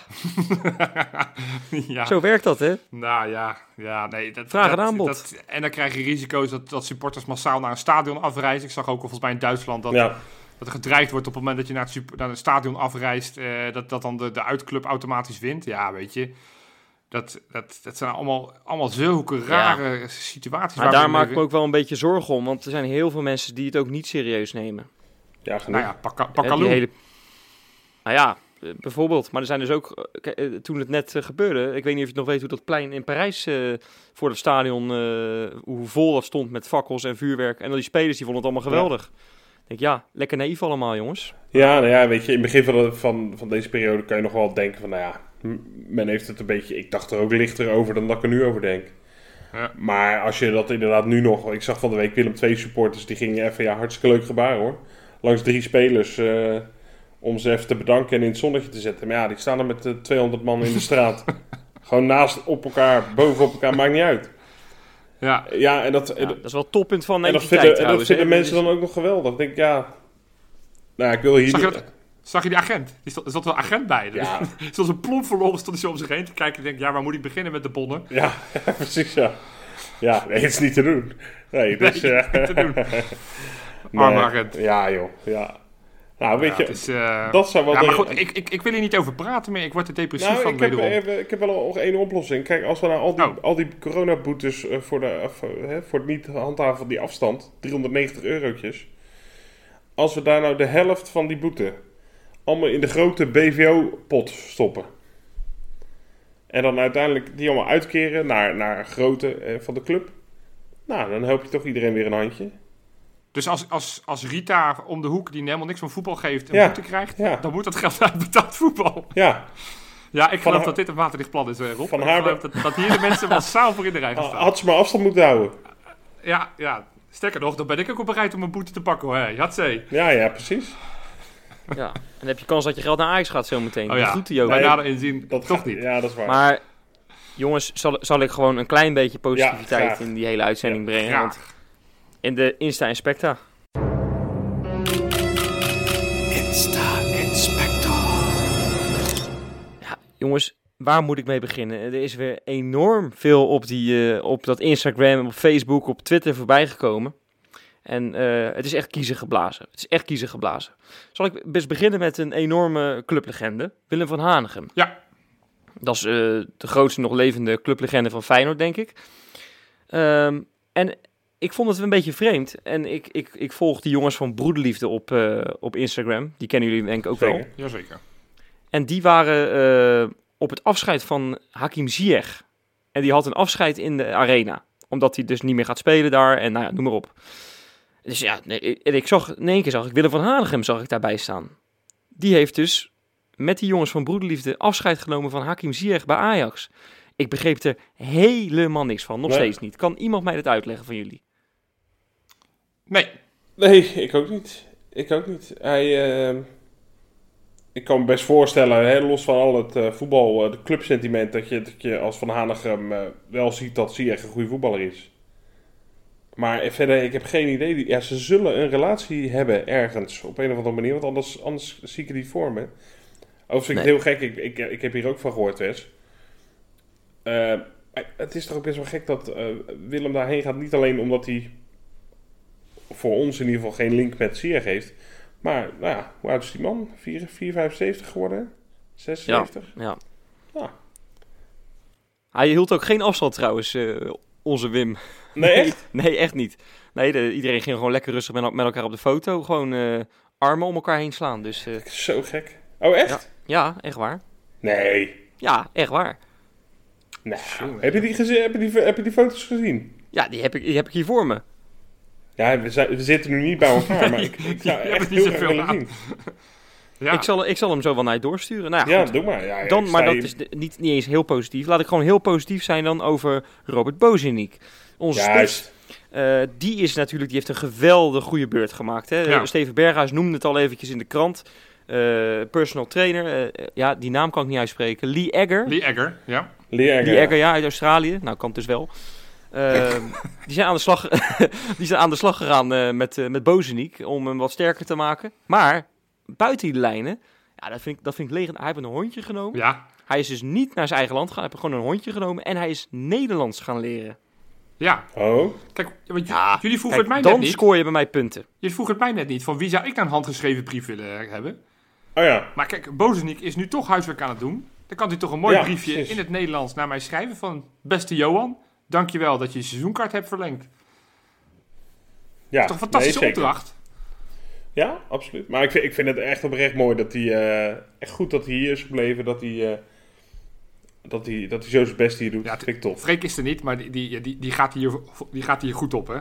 <laughs> ja. zo werkt dat, hè? Nou ja, ja nee. Dat, Vraag en dat- aanbod. dat- en dan krijg je risico's dat, dat supporters massaal naar een stadion afreizen. Ik zag ook al volgens mij in Duitsland dat, Ja, dat er gedreigd wordt op het moment dat je naar het, naar het stadion afreist. eh, dat, dat dan de, de uitclub automatisch wint. Ja, weet je. Dat, dat, dat zijn allemaal, allemaal zulke rare situaties. Maar daar maak ik me ook wel een beetje zorgen om, want er zijn heel veel mensen die het ook niet serieus nemen. ja genoeg. Nou ja, Hè, Pakaloen. Nou ja, eh, bijvoorbeeld. Maar er zijn dus ook, eh, eh, toen het net gebeurde, ik weet niet of je nog weet hoe dat plein in Parijs eh, voor het stadion, eh, hoe vol dat stond met fakkels en vuurwerk. En al die spelers die vonden het allemaal geweldig. Ik denk, ja, lekker naïef allemaal, jongens. Ja, nou ja, weet je, in het begin van, de- van, van deze periode kan je nog wel denken van, nou ja, men heeft het een beetje, ik dacht er ook lichter over dan dat ik er nu over denk. Ja. Maar als je dat inderdaad nu nog, ik zag van de week Willem II supporters, die gingen even, ja, hartstikke leuk gebaar hoor. Langs drie spelers, eh, om ze even te bedanken en in het zonnetje te zetten. Maar ja, die staan er met eh, 200 man in de straat. <laughs> Gewoon naast op elkaar, boven op elkaar, maakt niet uit. Ja, Ja, en dat, Ja, dat is wel het toppunt van en dat vinden, en dat trouwens, vinden mensen dan ook nog geweldig. Ik denk, ja, nou, ik wil hier Zag je niet... dat? Zag je die agent? Er zat, er zat wel een agent bij. Ja. <laughs> Zoals een plomp verloren stond hij zo om zich heen te kijken. En denk, ja, waar moet ik beginnen met de bonnen? Ja, <laughs> precies, ja. Ja, nee, het is niet te doen. Nee, dus... Nee, eh, niet te doen. nee. Arme agent. Ja, joh, ja. Nou, weet Ja, je, is, eh, dat zou wel... ja, maar goed, ik, ik, ik wil hier niet over praten meer. Ik word er depressief nou, van, ik heb, wederom. ik heb wel nog één oplossing. Kijk, als we nou al die, Oh. al die coronaboetes eh, voor, de, eh, voor, hè, voor het niet handhaven van die afstand, 390 eurotjes. Als we daar nou de helft van die boete allemaal in de grote BVO-pot stoppen. En dan uiteindelijk die allemaal uitkeren naar, naar grootte van de club. Nou, dan help je toch iedereen weer een handje. Dus als, als, als Rita om de hoek, die helemaal niks van voetbal geeft, een Ja, boete krijgt, ja. dan moet dat geld uit betaald voetbal. Ja, Ja, ik geloof haar- dat dit een waterdichtplan is, eh, Rob. Van ik haar- geloof dat, dat hier de mensen massaal voor in de rij gaan staan. had ze maar afstand moeten houden. Ja, ja, sterker nog, dan ben ik ook wel bereid om een boete te pakken hoor. Hatzee. Ja, ja, precies. Ja, en dan heb je kans dat je geld naar Ajax gaat zometeen. Oh ja, Dat doet hij ook. bij Nee, nader inzien Dat toch gaat- niet. Ja, dat is waar. Maar jongens, zal, zal ik gewoon een klein beetje positiviteit in die hele uitzending brengen? Graag. Want in de Insta Inspecta. Ja, jongens, waar moet ik mee beginnen? Er is weer enorm veel op, die, eh, op dat Instagram, op Facebook, op Twitter voorbij gekomen. En eh, het is echt kiezen geblazen. Het is echt kiezen geblazen. Zal ik best beginnen met een enorme clublegende, Willem van Hanegem. Ja. Dat is eh, de grootste nog levende clublegende van Feyenoord, denk ik. Ehm, en ik vond het een beetje vreemd. En ik, ik, ik volg die jongens van Broederliefde op, eh, op Instagram. Die kennen jullie denk ik ook wel. Zeker. Jazeker. En die waren eh, op het afscheid van Hakim Ziyech. En die had een afscheid in de arena. Omdat hij dus niet meer gaat spelen daar. En nou ja, noem maar op. Dus ja, nee, en ik zag, in één keer zag ik Willem van Hanegem zag ik daarbij staan. Die heeft dus met die jongens van Broederliefde afscheid genomen van Hakim Ziyech bij Ajax. Ik begreep er helemaal niks van, nog Nee. steeds niet. Kan iemand mij dat uitleggen van jullie? Nee, Nee, ik ook niet. Ik ook niet. Hij, eh, ik kan me best voorstellen, hè, los van al het eh, voetbal, eh, de clubsentiment, dat je, dat je als Van Hanegem eh, wel ziet dat Ziyech een goede voetballer is. Maar verder, ik heb geen idee. Die- Ja, ze zullen een relatie hebben ergens, op een of andere manier, want anders, anders zie ik het niet voor me. Overigens vind ik het heel gek, ik, ik, ik heb hier ook van gehoord, Wes. Eh, het is toch ook best wel gek dat eh, Willem daarheen gaat, niet alleen omdat hij voor ons in ieder geval geen link met Ziyech heeft. Maar, nou ja, hoe oud is die man? 4, 4 75 geworden? 76? Ja. Ja. Hij hield ook geen afstand trouwens, eh, onze Wim. Nee, <laughs> echt? Nee, echt niet. Nee, de- iedereen ging gewoon lekker rustig met, met elkaar op de foto. Gewoon eh, armen om elkaar heen slaan. Dus eh, Zo gek. Oh, echt? ja, echt waar. Nee. Ja, echt waar. Nou, heb je, die gezien, heb, je die, heb je die foto's gezien? Ja, die heb ik, die heb ik hier voor me. Ja, we, zijn, we zitten nu niet bij elkaar, <laughs> maar ik, ik zou echt heel graag zoveel willen aan. zien. <laughs> ja. Ik, zal, ik zal hem zo wel naar je doorsturen. Nou ja, doe maar. Ja, Dan, maar dat is de- niet, niet eens heel positief. Laat ik gewoon heel positief zijn dan over Robert Boziniek. Onze spits. Juist. Eh, die is natuurlijk, die heeft een geweldig goede beurt gemaakt. Hè? Ja. Steven Berghuis noemde het al eventjes in de krant. Eh, personal trainer, eh, ja, die naam kan ik niet uitspreken. Lee Egger. Lee Egger, ja. Leer Lee Egger, ja, uit Australië. Nou, kan het dus wel. Eh, die, zijn aan de slag, <laughs> die zijn aan de slag gegaan eh, met, eh met Bozeniek om hem wat sterker te maken. Maar buiten die lijnen, ja, dat vind ik, dat vind ik legend. Hij heeft een hondje genomen. Ja, Hij is dus niet naar zijn eigen land gegaan. Hij heeft gewoon een hondje genomen en hij is Nederlands gaan leren. ja. Oh, Kijk, want Ja, jullie vroegen Kijk, het mij dan net niet. scoor je bij mij punten. Jullie vroegen het mij net niet. Van wie zou ik nou een handgeschreven brief willen hebben? oh ja. Maar kijk, Bozeniek is nu toch huiswerk aan het doen. Dan kan hij toch een mooi Ja, briefje precies. in het Nederlands naar mij schrijven van... Beste Johan, dankjewel dat je je seizoenkaart hebt verlengd. ja Toch een fantastische nee, opdracht. Ja, absoluut. Maar ik vind, ik vind het echt oprecht mooi dat hij... eh, echt goed dat hij hier is gebleven. Dat hij... eh, dat hij, dat hij zo zijn best hier doet. Ja, dat vind ik tof. Freek is er niet, maar die, die, die, die, gaat, hier, die gaat hier goed op, hè?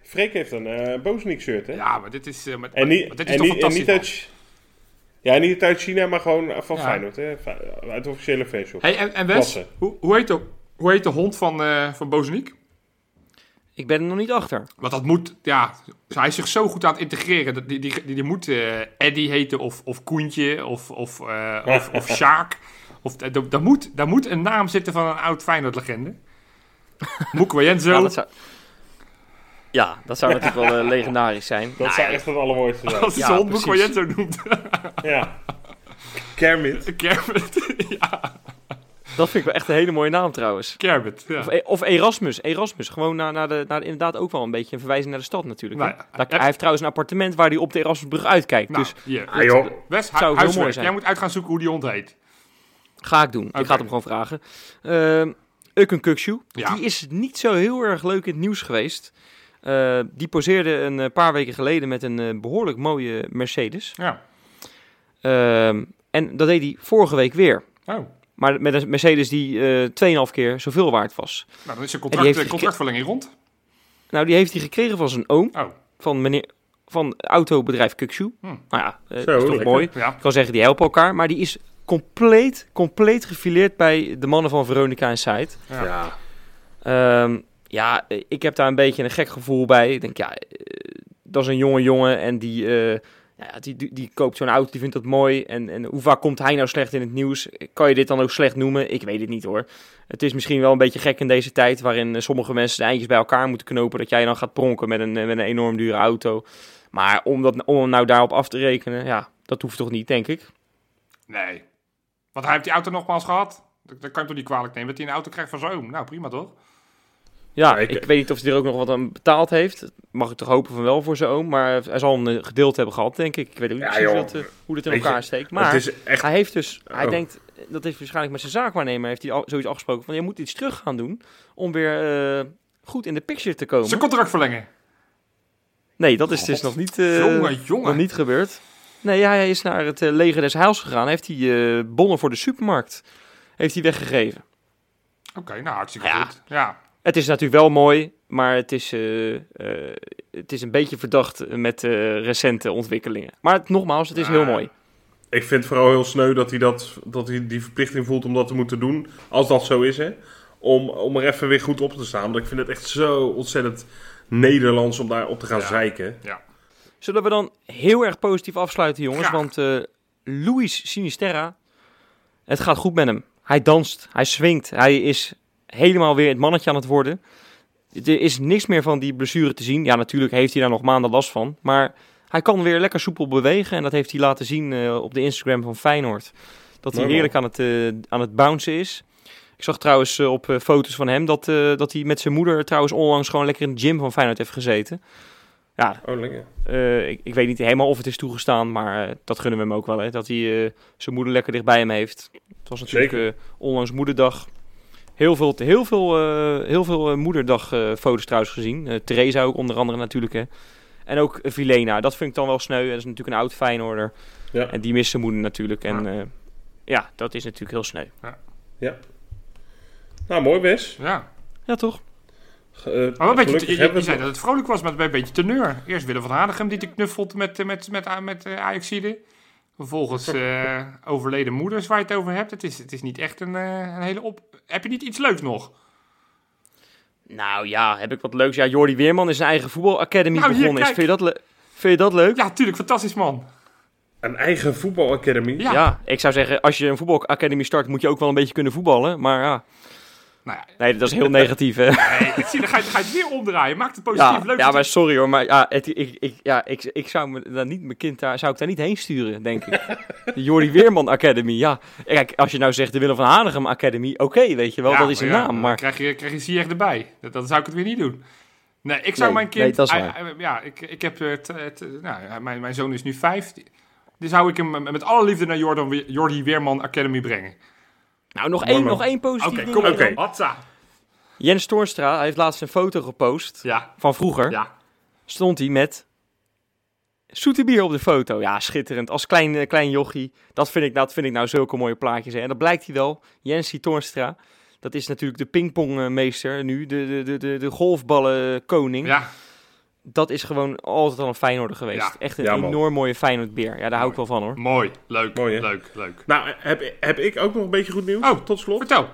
Freek heeft een Bozeniek shirt, hè? Ja, maar dit is, eh, maar, En niet, maar dit is en toch niet, en fantastisch, niet man. uit, ja, niet uit China, maar gewoon van Ja. Feyenoord. Hè? Uit de officiële fanshop. Hey, en, en Wes, hoe, hoe, heet hoe heet de hond van, eh van Bozeniek? Ik ben er nog niet achter. Want dat moet, ja, hij is zich zo goed aan het integreren. Dat Die, die, die, die moet eh Eddie heten of, of Koentje of, of, eh, of, of Sjaak. Of, da- da- daar, moet, daar moet een naam zitten van een oud Feyenoord-legende. <laughs> Moekwa Jenzo. Ja, dat zou, ja, dat zou natuurlijk wel legendarisch zijn. Dat Nou zou echt het allermooiste zijn. Als hij Ja, zijn hond noemt. ja. Kermit. Kermit. <laughs> ja, dat vind ik wel echt een hele mooie naam trouwens. Kermit. Ja. Of, E- of Erasmus. Erasmus. Gewoon naar, naar, de, naar de- inderdaad ook wel een beetje een verwijzing naar de stad natuurlijk. Nou ja, Daar- heb- hij heeft trouwens een appartement waar hij op de Erasmusbrug uitkijkt. Nou, Dus hier. Ah, joh. Zou heel mooi zijn. Jij moet uit gaan zoeken hoe die hond heet. ga ik doen. Ik ga het hem gewoon vragen. Ehm Ukun Kukshu. Ja. Die is niet zo heel erg leuk in het nieuws geweest. Eh, die poseerde een eh, paar weken geleden met een eh, behoorlijk mooie Mercedes. Ja. Ehm, en dat deed hij vorige week weer. Oh. Maar met een Mercedes die eh 2,5 keer zoveel waard was. Nou, dan is zijn contract, heeft contractverlenging rond. Nou, die heeft hij gekregen van zijn oom. Oh. Van, meneer, van autobedrijf Kukshu. Hm. Nou ja, eh, Zo, dat is toch lekker. mooi. Ja. Ik kan zeggen, die helpen elkaar. Maar die is compleet, compleet gefileerd bij de mannen van Veronica en Site. Ja. Ja. Ehm, ja, eh, ik heb daar een beetje een gek gevoel bij. Ik denk, ja, dat is een jonge jongen en die, eh, ja, die, die, koopt zo'n auto, die vindt dat mooi. En, en hoe vaak komt hij nou slecht in het nieuws? Kan je dit dan ook slecht noemen? Ik weet het niet hoor. Het is misschien wel een beetje gek in deze tijd, waarin eh, sommige mensen de eindjes bij elkaar moeten knopen, dat jij dan gaat pronken met een, eh, met een enorm dure auto. Maar om, dat, om nou daarop af te rekenen, ja, dat hoeft toch niet, denk ik. Nee. Want hij heeft die auto nogmaals gehad. Dat, kan je toch niet kwalijk nemen. Dat hij een auto krijgt van oom. Nou, prima toch? Ja, ik- ik, weet niet of hij er ook nog wat aan betaald heeft. Mag ik toch hopen van wel voor zijn oom. Maar hij zal een gedeelte hebben gehad, denk ik. Ik weet ook niet Ja, precies wat, eh, hoe dit in je, elkaar steekt. het Maar is echt... hij heeft dus, hij Oh. denkt, dat heeft waarschijnlijk met zijn zaakwaarnemer, heeft hij al, zoiets afgesproken van, je moet iets terug gaan doen om weer eh, goed in de picture te komen. Zijn contract verlengen. Nee, dat is dus nog niet, eh, jongen, jongen. nog niet gebeurd. Nee, hij is naar het leger des heils gegaan. Heeft hij bonnen voor de supermarkt heeft hij weggegeven. Oké, nou, hartstikke Ja. goed. Ja. Het is natuurlijk wel mooi, maar het is, eh, eh, het is een beetje verdacht met eh, recente ontwikkelingen. Maar het- nogmaals, het is heel mooi. Ik vind het vooral heel sneu dat hij, dat, dat hij die verplichting voelt om dat te moeten doen. Als dat zo is, hè. Om, om er even weer goed op te staan. Want ik vind het echt zo ontzettend Nederlands om daar op te gaan Ja. zeiken. Zullen we dan heel erg positief afsluiten, jongens? Want eh Luis Sinisterra, het gaat goed met hem. Hij danst, hij swingt, hij is helemaal weer het mannetje aan het worden. Er is niks meer van die blessure te zien. Ja, natuurlijk heeft hij daar nog maanden last van. Maar hij kan weer lekker soepel bewegen. En dat heeft hij laten zien eh, op de Instagram van Feyenoord. Dat hij Mooi, heerlijk aan het, eh, aan het bouncen is. Ik zag trouwens eh, op foto's van hem dat, dat hij met zijn moeder trouwens onlangs gewoon lekker in de gym van Feyenoord heeft gezeten. Ja, Oh, ik, ik weet niet helemaal of het is toegestaan, maar dat gunnen we hem ook wel. Hè, dat hij zijn moeder lekker dichtbij hem heeft. Het was natuurlijk onlangs moederdag. Heel veel, heel veel, eh, heel veel eh, moederdag-foto's trouwens gezien. Eh Theresa ook onder andere natuurlijk. Hè. En ook eh, Vilena. Dat vind ik dan wel sneu. Dat is natuurlijk een oud Feyenoorder. Ja. En die mist zijn moeder natuurlijk. En Ja. ja. ja, dat is natuurlijk heel sneu. Nou, mooi Wes. Ja. Ja, toch? Eh, Maar een beetje, je, je, zei dat het vrolijk was, maar een beetje teneur. Eerst Willem van Hanegem die te knuffelt met, eh, met, met, met, met eh, Ajaxide. Vervolgens <laughs> eh, overleden moeders waar je het over hebt. Het is, het is niet echt een, eh, een hele op... Heb je niet iets leuks nog? Nou ja, heb ik wat leuks. Ja, Jordi Weerman is een eigen voetbalacademy Nou, hier, begonnen. Is, kijk. vind, je dat vind je dat leuk? Ja, tuurlijk, fantastisch man. Een eigen voetbalacademy. Ja. Ja. ik zou zeggen, als je een voetbalacademie start, moet je ook wel een beetje kunnen voetballen. Maar ja, Nou ja, nee, dat is heel negatief. Hè? nee, zie, dan ga je, dan ga je het weer omdraaien. Maak het positief Ja, leuk. ja, maar sorry hoor, maar ja, het, ik, ik, ja, ik, ik zou me daar niet mijn kind daar, zou ik daar niet heen sturen, denk ik. <laughs> De Jordi Weerman Academy, ja. Kijk, als je nou zegt de Willem van Hanegem Academy, oké, weet je wel, Ja, dat is een naam. dan Maar krijg je, krijg je Ziyech erbij. Dat, dan zou ik het weer niet doen. Nee, ik zou Nee, mijn kind... nee, ja, ik, ik heb het... het nou, mijn, mijn zoon is nu vijf. Dus zou ik hem met alle liefde naar Jordan, Jordi Weerman Academy brengen. Nou, nog één, nog één positief Oké, kom op. Hatsa. Jens Toornstra hij heeft laatst een foto gepost Ja, van vroeger. ja. Stond hij met zoete bier op de foto. Ja, schitterend. Als klein, eh, klein jochie. Dat vind, ik, dat vind ik nou zulke mooie plaatjes. Hè. En dat blijkt hij wel. Jensie Toornstra. Dat is natuurlijk de pingpongmeester nu. De, de, de, de, de golfballenkoning. Ja, Dat is gewoon altijd al een Feyenoorder geweest. Ja. Echt een Ja, enorm mooie Feyenoordbeer. Ja, daar hou ik wel van hoor. mooi. Leuk, Mooi, hè? leuk, leuk. Nou, heb, heb ik ook nog een beetje goed nieuws? Oh, tot slot. Vertel.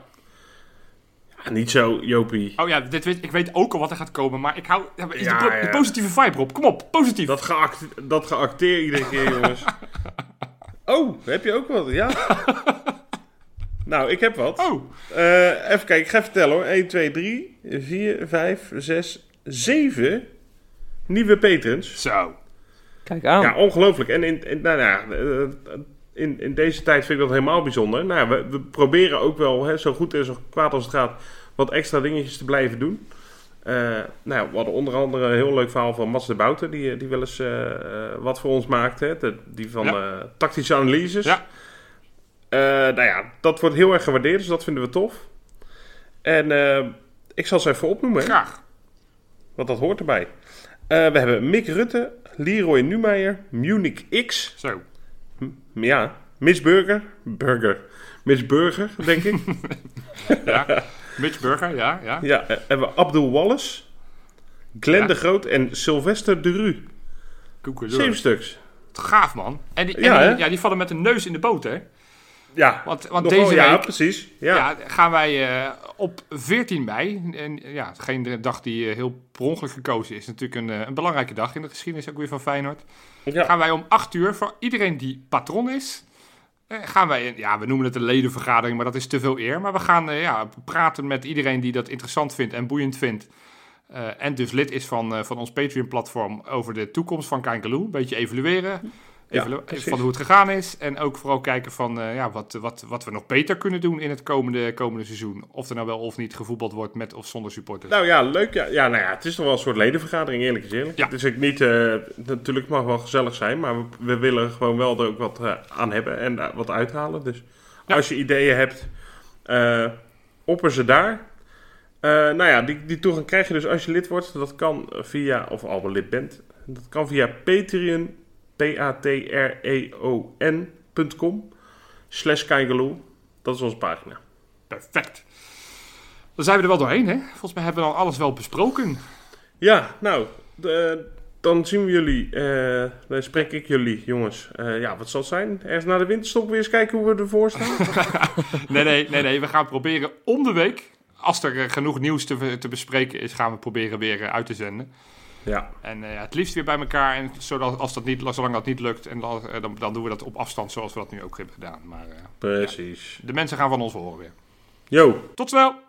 Ja, niet zo, Jopie. Oh ja, dit weet, ik weet ook al wat er gaat komen, maar ik hou... is Ja, de, po- ja. de positieve vibe op. Kom op, positief. Dat, geact, dat geacteer iedere keer, jongens. <laughs> Oh, heb je ook wat? Ja. <laughs> nou, ik heb wat. Oh, Eh, even kijken, ik ga even tellen hoor. 1, 2, 3, 4, 5, 6, 7 nieuwe patrons. zo. Kijk aan. Ja, ongelooflijk. En in, in, nou, ja, eh, in, in deze tijd vind ik dat helemaal bijzonder. Nou, ja, we, we proberen ook wel, hè, zo goed en zo kwaad als het gaat, wat extra dingetjes te blijven doen. Eh, nou, ja, we hadden onder andere een heel leuk verhaal van Mats de Bouten, die, die wel eens eh, wat voor ons maakt. Hè, de- die van Ja. eh, tactische analyses. Ja. Eh, nou ja, dat wordt heel erg gewaardeerd, dus dat vinden we tof. En eh, ik zal ze even opnoemen, Graag. want dat hoort erbij. Eh, we hebben Mick Rutte, Leroy Numeyer, Munich X, Zo. ja, Miss Burger. Burger. Miss Burger, denk ik. <laughs> Ja. Mitch Burger, ja, ja. ja, eh, hebben we Abdul Wallace. Glenn Ja. de Groot en Sylvester de Ru. Zeven stuks. Gaaf, man. En, die, en Ja, die, ja, die vallen met een neus in de boot, hè? Ja, Want, want nogal- deze ja, precies. Ja. ja. gaan wij eh, op 14 mei, en ja, geen dag die eh, heel per ongeluk gekozen is, natuurlijk een, eh, een belangrijke dag in de geschiedenis ook weer van Feyenoord. Ja. Gaan wij om 8 uur, voor iedereen die patron is, eh, gaan wij, ja, we noemen het een ledenvergadering, maar dat is te veel eer. Maar we gaan eh, ja, praten met iedereen die dat interessant vindt en boeiend vindt. Eh, en dus lid is van, eh, van ons Patreon-platform over de toekomst van Kangaloo. Een beetje evalueren. Ja, precies. van hoe het gegaan is. En ook vooral kijken van eh, ja, wat, wat, wat we nog beter kunnen doen in het komende, komende seizoen. Of er nou wel of niet gevoetbald wordt met of zonder supporters. Nou ja, leuk. Ja, ja, nou ja, het is toch wel een soort ledenvergadering, eerlijk is eerlijk. Ja. Is ook niet, eh, natuurlijk mag wel gezellig zijn, maar we, we willen gewoon wel er ook wat eh, aan hebben en wat uithalen. Dus Ja. als je ideeën hebt, opper ze daar. Nou ja, die, die toegang krijg je dus als je lid wordt. Dat kan via, of al wel lid bent, dat kan via Patreon, p-a-t-r-e-o-n.com, slash. Dat is onze pagina. Perfect. Dan zijn we er wel doorheen, hè? Volgens mij hebben we dan alles wel besproken. Ja, nou, de- dan zien we jullie. eh dan spreek ik jullie, jongens. Eh, ja, wat zal het zijn? Ergens na de winterstop weer eens kijken hoe we ervoor staan. <laughs> Nee, nee, nee, nee. We gaan proberen om de week, als er eh, genoeg nieuws te, te bespreken is, gaan we proberen weer uit te zenden. Ja, En eh, het liefst weer bij elkaar. En zodat, als dat niet, zolang dat niet lukt, en dan, eh, dan, dan doen we dat op afstand zoals we dat nu ook hebben gedaan. Maar eh, precies. de mensen gaan van ons horen weer. Yo. Tot snel!